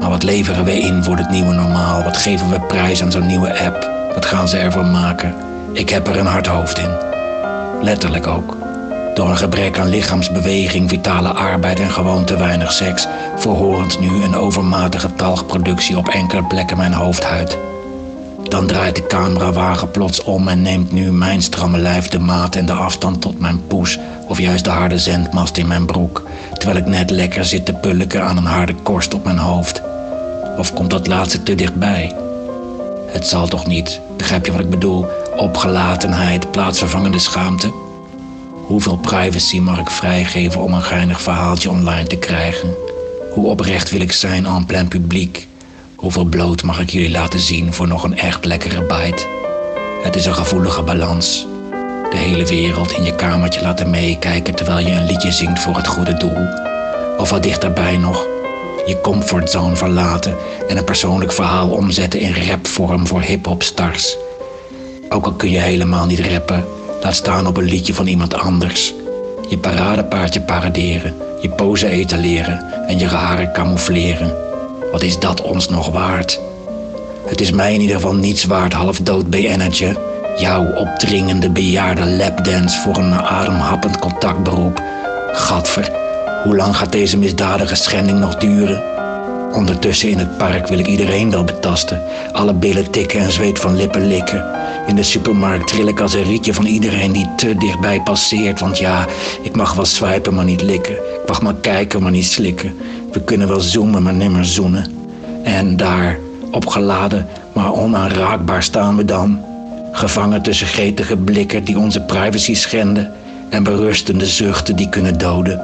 Maar wat leveren we in voor het nieuwe normaal? Wat geven we prijs aan zo'n nieuwe app? Wat gaan ze ervan maken? Ik heb er een hard hoofd in. Letterlijk ook. Door een gebrek aan lichaamsbeweging, vitale arbeid en gewoon te weinig seks... verhorend nu een overmatige talgproductie op enkele plekken mijn hoofdhuid. Dan draait de camerawagen plots om en neemt nu mijn stramme lijf de maat en de afstand tot mijn poes... of juist de harde zendmast in mijn broek... terwijl ik net lekker zit te pulken aan een harde korst op mijn hoofd. Of komt dat laatste te dichtbij? Het zal toch niet, begrijp je wat ik bedoel? Opgelatenheid, plaatsvervangende schaamte. Hoeveel privacy mag ik vrijgeven om een geinig verhaaltje online te krijgen? Hoe oprecht wil ik zijn en plein publiek? Hoeveel bloot mag ik jullie laten zien voor nog een echt lekkere bite? Het is een gevoelige balans. De hele wereld in je kamertje laten meekijken terwijl je een liedje zingt voor het goede doel. Of wat dichterbij nog, je comfortzone verlaten en een persoonlijk verhaal omzetten in rapvorm voor hip-hop stars. Ook al kun je helemaal niet rappen, laat staan op een liedje van iemand anders. Je paradepaardje paraderen, je pose etaleren en je haren camoufleren. Wat is dat ons nog waard? Het is mij in ieder geval niets waard, half dood BN'tje. Jouw opdringende bejaarde lapdance voor een ademhappend contactberoep. Gadver, hoe lang gaat deze misdadige schending nog duren? Ondertussen in het park wil ik iedereen wel betasten. Alle billen tikken en zweet van lippen likken. In de supermarkt trill ik als een rietje van iedereen die te dichtbij passeert. Want ja, ik mag wel swipen, maar niet likken. Ik mag maar kijken, maar niet slikken. We kunnen wel zoomen, maar nimmer zoenen. En daar, opgeladen, maar onaanraakbaar staan we dan. Gevangen tussen gretige blikken die onze privacy schenden. En berustende zuchten die kunnen doden.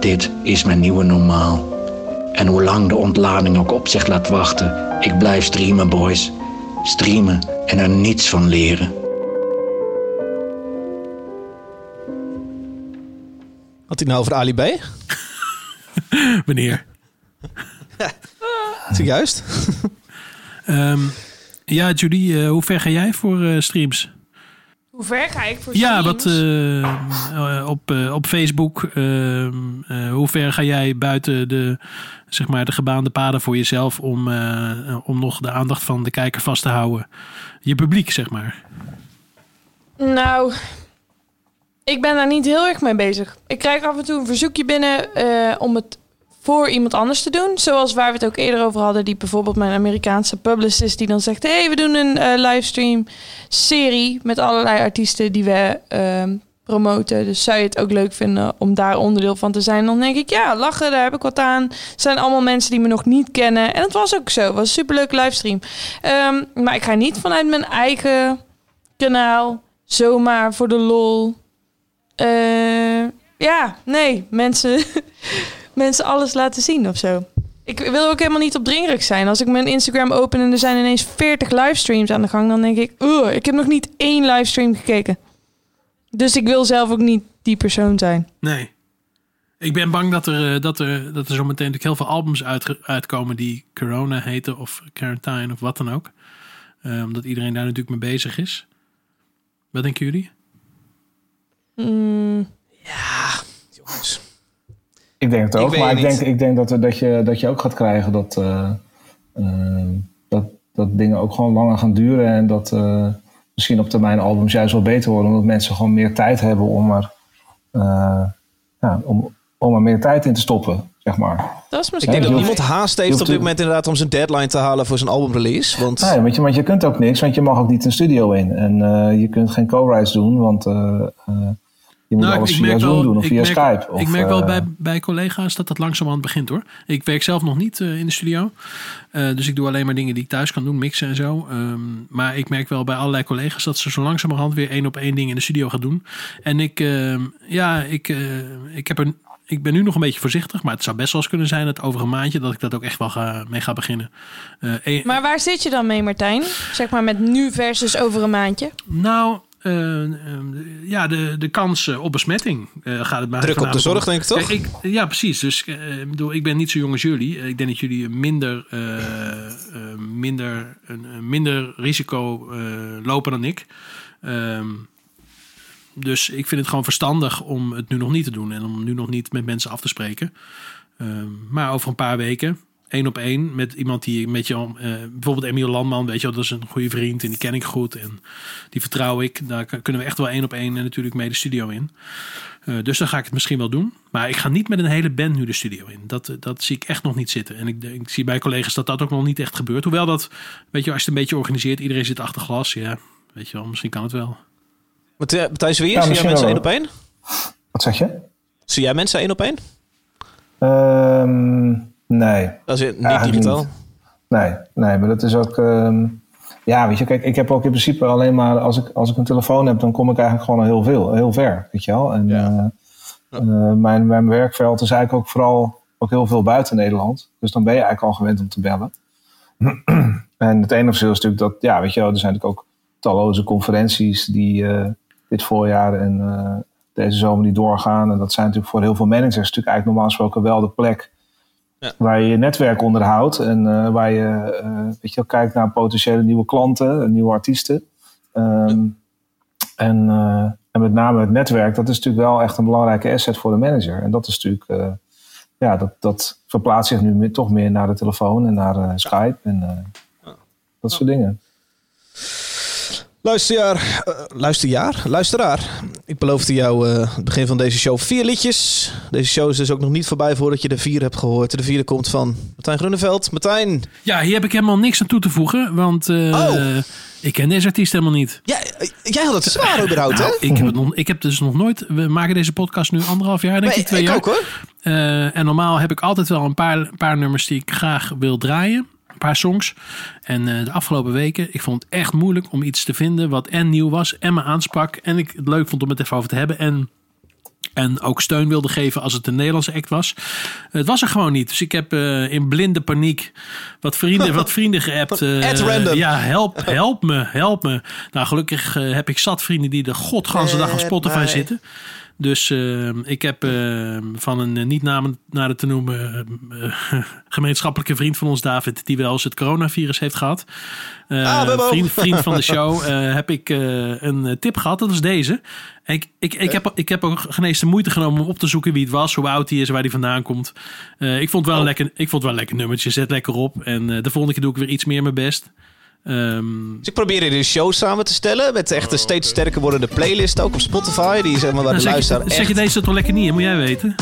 Dit is mijn nieuwe normaal. En hoe lang de ontlading ook op zich laat wachten, ik blijf streamen, boys. Streamen en er niets van leren. Had hij nou over Ali B? Wanneer? Is het juist? Ehm, ja, Judy, eh, hoe ver ga jij voor eh, streams? Hoe ver ga ik voor Ja, streams? wat eh, op, op Facebook. ehm, eh, hoe ver ga jij buiten de, zeg maar, de gebaande paden voor jezelf om, om nog de aandacht van de kijker vast te houden? Je publiek, zeg maar. Nou, ik ben daar niet heel erg mee bezig. Ik krijg af en toe een verzoekje binnen om het voor iemand anders te doen. Zoals waar we het ook eerder over hadden. Die bijvoorbeeld mijn Amerikaanse publicist die dan zegt... hé, hey, we doen een eh, livestream serie met allerlei artiesten die we ehm, promoten. Dus zou je het ook leuk vinden om daar onderdeel van te zijn? Dan denk ik, ja, lachen, daar heb ik wat aan. Het zijn allemaal mensen die me nog niet kennen. En het was ook zo. Het was een superleuke livestream. Ehm, maar ik ga niet vanuit mijn eigen kanaal zomaar voor de lol. Eh, ja, nee, mensen, mensen alles laten zien of zo. Ik wil ook helemaal niet opdringerig zijn. Als ik mijn Instagram open en er zijn ineens 40 livestreams aan de gang, dan denk ik, "Ugh, ik heb nog niet één livestream gekeken. Dus ik wil zelf ook niet die persoon zijn. Nee. Ik ben bang dat er, eh, dat er, dat er zo meteen natuurlijk heel veel albums uit, uitkomen die Corona heten of Quarantine of wat dan ook. Eh, omdat iedereen daar natuurlijk mee bezig is. Wat denken jullie? Mm, Jongens. Ik denk het Ik ook, maar ik denk, ik denk dat, er- dat, je, dat je ook gaat krijgen dat, eh, eh, dat, dat dingen ook gewoon langer gaan duren. En dat eh, misschien op termijn albums juist wel beter worden. Omdat mensen gewoon meer tijd hebben om er, eh, ja, om, om er meer tijd in te stoppen, zeg maar. dat is Ik misschien denk dat niemand haast heeft op dit moment inderdaad om zijn deadline te halen voor zijn albumrelease. Want Nee, want je, want je kunt ook niks, want je mag ook niet een studio in. En eh, je kunt geen co-writes doen, want eh, eh, je moet Nou, alles via Zoom doen of ik via merk, Skype. Of, ik merk wel eh, bij, bij collega's dat dat langzamerhand begint hoor. Ik werk zelf nog niet eh, in de studio. Eh, dus ik doe alleen maar dingen die ik thuis kan doen, mixen en zo. Ehm, maar ik merk wel bij allerlei collega's dat ze zo langzamerhand weer één op één dingen in de studio gaan doen. En ik, ehm, ja, ik, eh, ik, heb er, ik ben nu nog een beetje voorzichtig. Maar het zou best wel eens kunnen zijn dat over een maandje dat ik dat ook echt wel ga, mee ga beginnen. Eh, een- Maar waar zit je dan mee, Martijn? Zeg maar met nu versus over een maandje. Nou, ja, de, de kans op besmetting eh, gaat het maar Druk op de zorg, om. denk ik, toch? Kijk, ik, ja, precies. Dus eh, ik bedoel, ik ben niet zo jong als jullie. Eh, Ik denk dat jullie minder, minder, een, minder risico lopen dan ik. Ehm, dus ik vind het gewoon verstandig om het nu nog niet te doen. En om nu nog niet met mensen af te spreken. Ehm, maar over een paar weken, één op één, met iemand die met je, eh, bijvoorbeeld Emiel Landman, weet je wel, dat is een goede vriend en die ken ik goed en die vertrouw ik. Daar kunnen we echt wel één op één en natuurlijk mee de studio in. Eh, dus dan ga ik het misschien wel doen. Maar ik ga niet met een hele band nu de studio in. Dat, eh, dat zie ik echt nog niet zitten. En ik, ik zie bij collega's dat dat ook nog niet echt gebeurt. Hoewel dat, weet je, als je het een beetje organiseert, iedereen zit achter glas. Ja, weet je wel, misschien kan het wel. Matthijs Matthijs Wier, Ja, zie jij misschien mensen één op één? Wat zeg je? Zie jij mensen één op één? Ehm, nee. Dat is niet digitaal. niet. Nee, nee, maar dat is ook. ehm, ja, weet je, kijk, ik heb ook in principe alleen maar. Als ik, als ik een telefoon heb, dan kom ik eigenlijk gewoon al heel veel, heel ver. Weet je wel? En eh, eh, mijn, mijn werkveld is eigenlijk ook vooral ook heel veel buiten Nederland. Dus dan ben je eigenlijk al gewend om te bellen. en het enige verschil is natuurlijk dat, ja, weet je wel, er zijn natuurlijk ook talloze conferenties die eh, dit voorjaar en deze zomer niet doorgaan. En dat zijn natuurlijk voor heel veel managers natuurlijk eigenlijk normaal gesproken wel de plek waar je je netwerk onderhoudt en eh, waar je eh, weet je wel, kijkt naar potentiële nieuwe klanten, nieuwe artiesten. Ehm, en, eh, en met name het netwerk, dat is natuurlijk wel echt een belangrijke asset voor de manager. En dat is natuurlijk, eh, ja, dat, dat verplaatst zich nu meer- toch meer naar de telefoon en naar eh, Skype en eh, dat soort dingen. Luisterjaar, eh, luisterjaar, luisteraar. Ik beloofde jou eh, het begin van deze show vier liedjes. Deze show is dus ook nog niet voorbij voordat je de vier hebt gehoord. De vierde komt van Martijn Grunneveld. Martijn, Ja, hier heb ik helemaal niks aan toe te voegen, want eh, ik ken deze artiest helemaal niet. Ja, jij had het zwaar überhaupt, Nou, hè? Ik heb, het nog, ik heb dus nog nooit. We maken deze podcast nu anderhalf jaar, denk Nee, ik, twee ik jaar. ook, hoor. En normaal heb ik altijd wel een paar, een paar nummers die ik graag wil draaien. Paar songs. En eh, de afgelopen weken, ik vond het echt moeilijk om iets te vinden wat en nieuw was en me aansprak. En ik het leuk vond om het even over te hebben. En en ook steun wilde geven als het een Nederlandse act was. Het was er gewoon niet. Dus ik heb eh, in blinde paniek wat vrienden, wat vrienden geappt. eh, At random. Ja, help, help me, help me. Nou, gelukkig eh, heb ik zat vrienden die de godganse dag op Spotify zitten. Dus eh, ik heb eh, van een eh, niet namen nader te noemen eh, gemeenschappelijke vriend van ons, David, die wel eens het coronavirus heeft gehad. Eh, Ah, vriend, vriend van de show, heb ik een tip gehad. Dat is deze. Ik, ik, ik, heb, ik heb ook geen eens de moeite genomen om op te zoeken wie het was, hoe oud hij is, waar hij vandaan komt. Eh, ik, vond wel een lekker, ik vond wel een lekker nummertje. Zet lekker op. En de volgende keer doe ik weer iets meer mijn best. Ehm, Dus ik probeer hier een show samen te stellen. Met echt een steeds sterker wordende playlist ook op Spotify. Die zeg maar waar dan de luisteraar je, echt... zeg je deze toch lekker niet, hè? moet jij weten.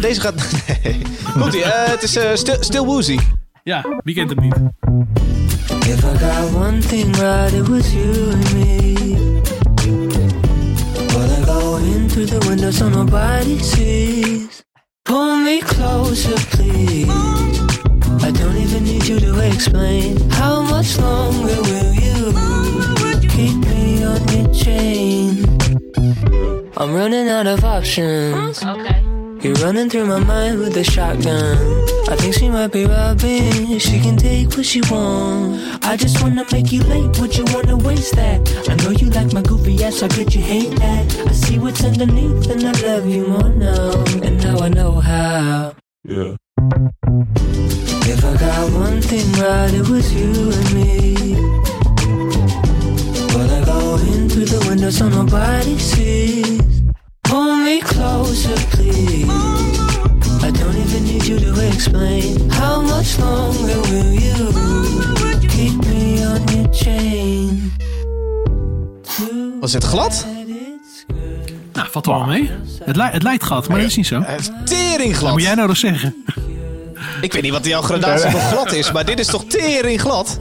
Deze gaat... Nee. Komt ie. eh, het is eh, Still, Still Woozy. Ja, wie kent hem niet? If I got one thing right, it was you and me. Well, I go in through the window so nobody sees. Pull me closer, please. I don't even need you to explain. How much longer will you keep me on your chain? I'm running out of options. Okay. You're running through my mind with a shotgun. I think she might be robbing. She can take what she wants. I just wanna make you late. Would you wanna waste that? I know you like my goofy ass. How could you hate that? I see what's underneath, and I love you more now. And now I know how. Yeah. If I got one thing right, it was you and me. Well, I go in through the window so nobody sees. Pull me closer, please. I don't even need you to explain. How much longer will you keep me on your chain? Was het glad? Nou, valt er wel mee. Het, li het lijkt glad, maar dat is niet zo. Tering glad. Wat moet jij nou nog zeggen? Ik weet niet wat jouw gradatie van glad is, maar dit is toch tering glad?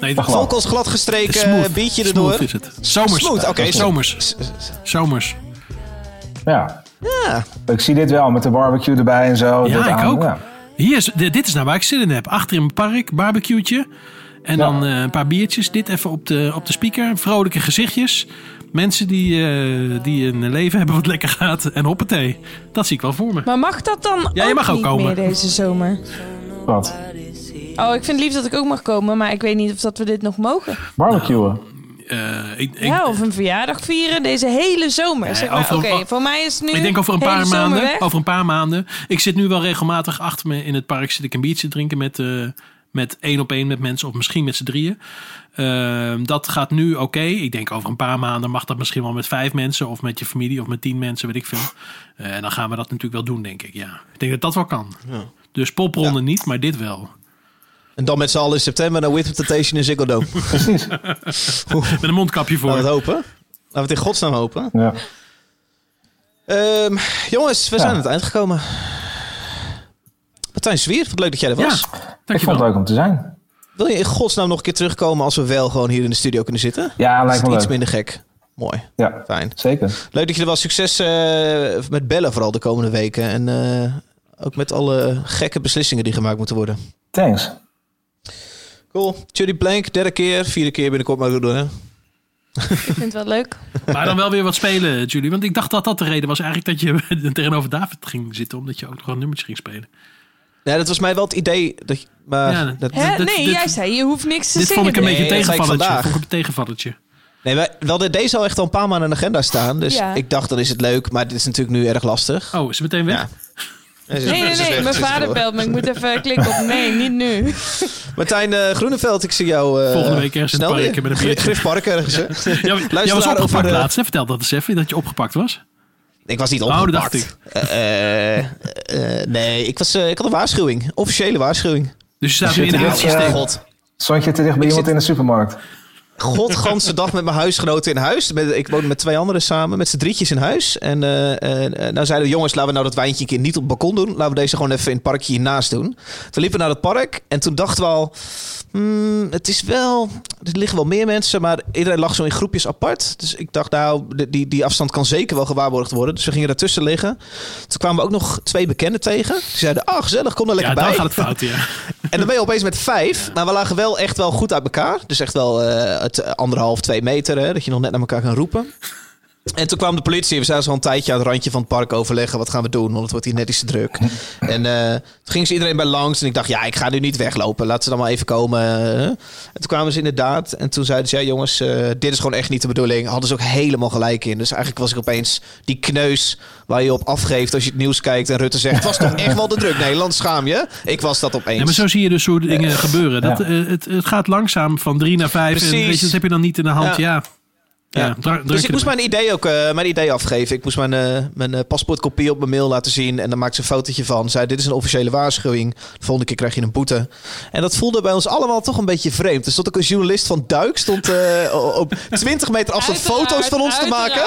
Nee, Volkels glad gestreken, Smooth. biertje Smooth erdoor. is het. Zomers. Smooth, oké. Zomers. Zomers. Ja. Ja. Ik zie dit wel met de barbecue erbij en zo. Ja, Dit ik aan- ook. ja. Hier is, dit is nou waar ik zin in heb. Achter in het park, barbecue'tje. En dan eh, een paar biertjes. Dit even op de, op de speaker. Vrolijke gezichtjes. Mensen die, eh, die een leven hebben wat lekker gaat. En hoppatee. Dat zie ik wel voor me. Maar mag dat dan Ja, je ook mag ook niet komen. meer deze zomer? Wat? Oh, ik vind het lief dat ik ook mag komen, maar ik weet niet of dat we dit nog mogen. Barbecuen. Eh, ik, ik, ja, of een verjaardag vieren deze hele zomer. zeg maar. Oké, voor mij is het nu Ik denk over een paar maanden. Over een paar maanden. Ik zit nu wel regelmatig achter me in het park. Zit ik een biertje te drinken met, eh, met één op één met mensen. Of misschien met z'n drieën. Ehm, dat gaat nu oké. Ik denk over een paar maanden mag dat misschien wel met vijf mensen. Of met je familie of met tien mensen, weet ik veel. Eh, en dan gaan we dat natuurlijk wel doen, denk ik. Ja. Ik denk dat dat wel kan. Ja. Dus popronde niet, maar dit wel. En dan met z'n allen in september naar With Temptation in Ziggo Dome. Met een mondkapje voor. Laten we het hopen. Laten we het in godsnaam hopen. Ja. Ehm, jongens, we Ja. zijn aan het eind gekomen. Martijn Zwier, wat leuk dat jij er was. Ik vond het leuk om te zijn. Wil je in godsnaam nog een keer terugkomen als we wel gewoon hier in de studio kunnen zitten? Ja, Is lijkt het me iets leuk. minder gek. Mooi. Ja, Fijn. zeker. Leuk dat je er was. Succes eh, met bellen vooral de komende weken. En eh, ook met alle gekke beslissingen die gemaakt moeten worden. Thanks. Cool. Judy Blank, derde keer. Vierde keer binnenkort maar doen, hè? Ik vind het wel leuk. Maar dan wel weer wat spelen, Julie. Want ik dacht dat dat de reden was eigenlijk dat je tegenover David ging zitten. Omdat je ook nog een nummertje ging spelen. Ja, dat was mij wel het idee. Dat, je- maar Ja, dat, Hè? dit- nee, dit- jij zei je hoeft niks te Dit zingen. vond ik een beetje een Nee, dat zei ik tegenvallertje. vandaag. Vond ik een tegenvallertje. Nee, wij, we hadden deze al echt al een paar maanden aan de agenda staan. Dus Ja. ik dacht, dan is het leuk. Maar dit is natuurlijk nu erg lastig. Oh, is het meteen weg? Ja. Nee, nee, nee. Mijn vader belt me. Ik moet even klikken op nee, niet nu. Martijn eh, Groeneveld, ik zie jou eh, Volgende week ergens in het snel park weer. met een biertje. Griff Park ergens. hè? Ja, maar- jij was Luisteraar opgepakt over, eh, laatst. Hè? Vertel dat eens even, dat je opgepakt was. Ik was niet Oh, dat opgepakt. dacht ik. Eh, eh, eh, nee, ik, was, eh, ik had een waarschuwing. Officiële waarschuwing. Dus je staat nu in het systeem. God. Stond je te dicht bij Ik iemand zit- in de supermarkt? Godganse dag met mijn huisgenoten in huis. Met, ik woonde met twee anderen samen, met z'n drietjes in huis. En eh, nou zeiden de jongens, laten we nou dat wijntje een keer niet op het balkon doen. Laten we deze gewoon even in het parkje hiernaast doen. Toen liepen we naar het park en toen dachten we al... hmm, het is wel... Er liggen wel meer mensen, maar iedereen lag zo in groepjes apart. Dus ik dacht, nou, die, die afstand kan zeker wel gewaarborgd worden. Dus we gingen daartussen liggen. Toen kwamen we ook nog twee bekenden tegen. Die zeiden, ah, gezellig, kom er Ja, lekker dan bij. gaat het fout, ja. En dan ben je opeens met vijf. Maar we lagen wel echt wel goed uit elkaar. Dus echt wel eh, het anderhalf, twee meter. Hè, dat je nog net naar elkaar kan roepen. En toen kwam de politie. We zijn al een tijdje aan het randje van het park overleggen. Wat gaan we doen? Want het wordt hier net iets te druk. en eh, toen ging ze iedereen bij langs. En ik dacht, ja, ik ga nu niet weglopen. Laat ze dan maar even komen. En toen kwamen ze inderdaad. En toen zeiden ze, ja jongens, eh, dit is gewoon echt niet de bedoeling. Hadden ze ook helemaal gelijk in. Dus eigenlijk was ik opeens die kneus waar je op afgeeft als je het nieuws kijkt. En Rutte zegt, het was toch echt wel de druk. Nederland, schaam je? Ik was dat opeens. Ja, maar zo zie je dus soort dingen gebeuren. Dat, eh, het, het gaat langzaam van drie naar vijf. En weet je, dat heb je dan niet in de hand. Ja. Ja. Ja. Dus ik moest mijn idee ook eh, mijn idee afgeven. Ik moest mijn, eh, mijn eh, paspoortkopie op mijn mail laten zien. En dan maakte ze een fotootje van. Zei, dit is een officiële waarschuwing. De volgende keer krijg je een boete. En dat voelde bij ons allemaal toch een beetje vreemd. Er stond ook een journalist van Duik. Stond eh, op 20 meter afstand foto's van ons te maken.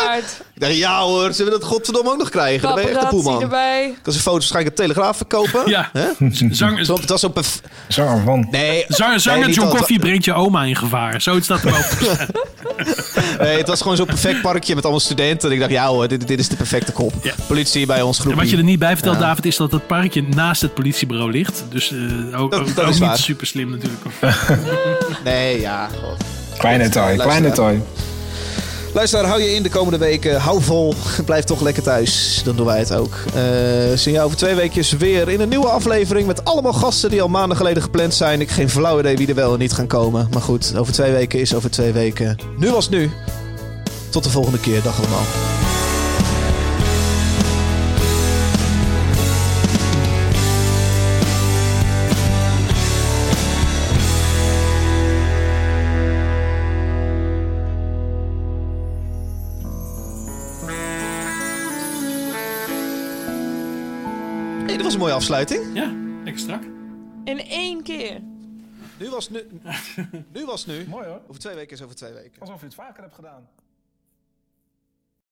Ik dacht, ja hoor, ze willen dat godverdomme ook nog krijgen. Dan ben je echt de Paparazzi poelman. erbij. Ik kan zijn foto's waarschijnlijk op Telegraaf verkopen. Ja. Hè? Zang, Zo- Het was op een... Zanger van. Nee, zanger nee, zanger niet John Coffee brengt je oma in gevaar. Zoiets staat erop. Nee, het was gewoon zo'n perfect parkje met allemaal studenten. En ik dacht, ja hoor, dit, dit is de perfecte kop. Politie bij ons groep. En wat je er niet bij vertelt, Ja. David, is dat het parkje naast het politiebureau ligt. Dus eh, ook, Dat- ook, dat ook is niet waar. super slim natuurlijk. Nee, ja. God. Klein detail, klein Luisteraar. detail. Luisteraar, hou je in de komende weken. Hou vol. Blijf toch lekker thuis. Dan doen wij het ook. Eh zien je over twee weken weer in een nieuwe aflevering. Met allemaal gasten die al maanden geleden gepland zijn. Ik heb geen flauw idee wie er wel en niet gaan komen. Maar goed, over twee weken is over twee weken. Nu was nu. Tot de volgende keer. Dag allemaal. Een mooie afsluiting. Ja, lekker strak. In één keer. Nu was nu. nu was nu. Mooi hoor. Over twee weken is over twee weken. Alsof je het vaker hebt gedaan.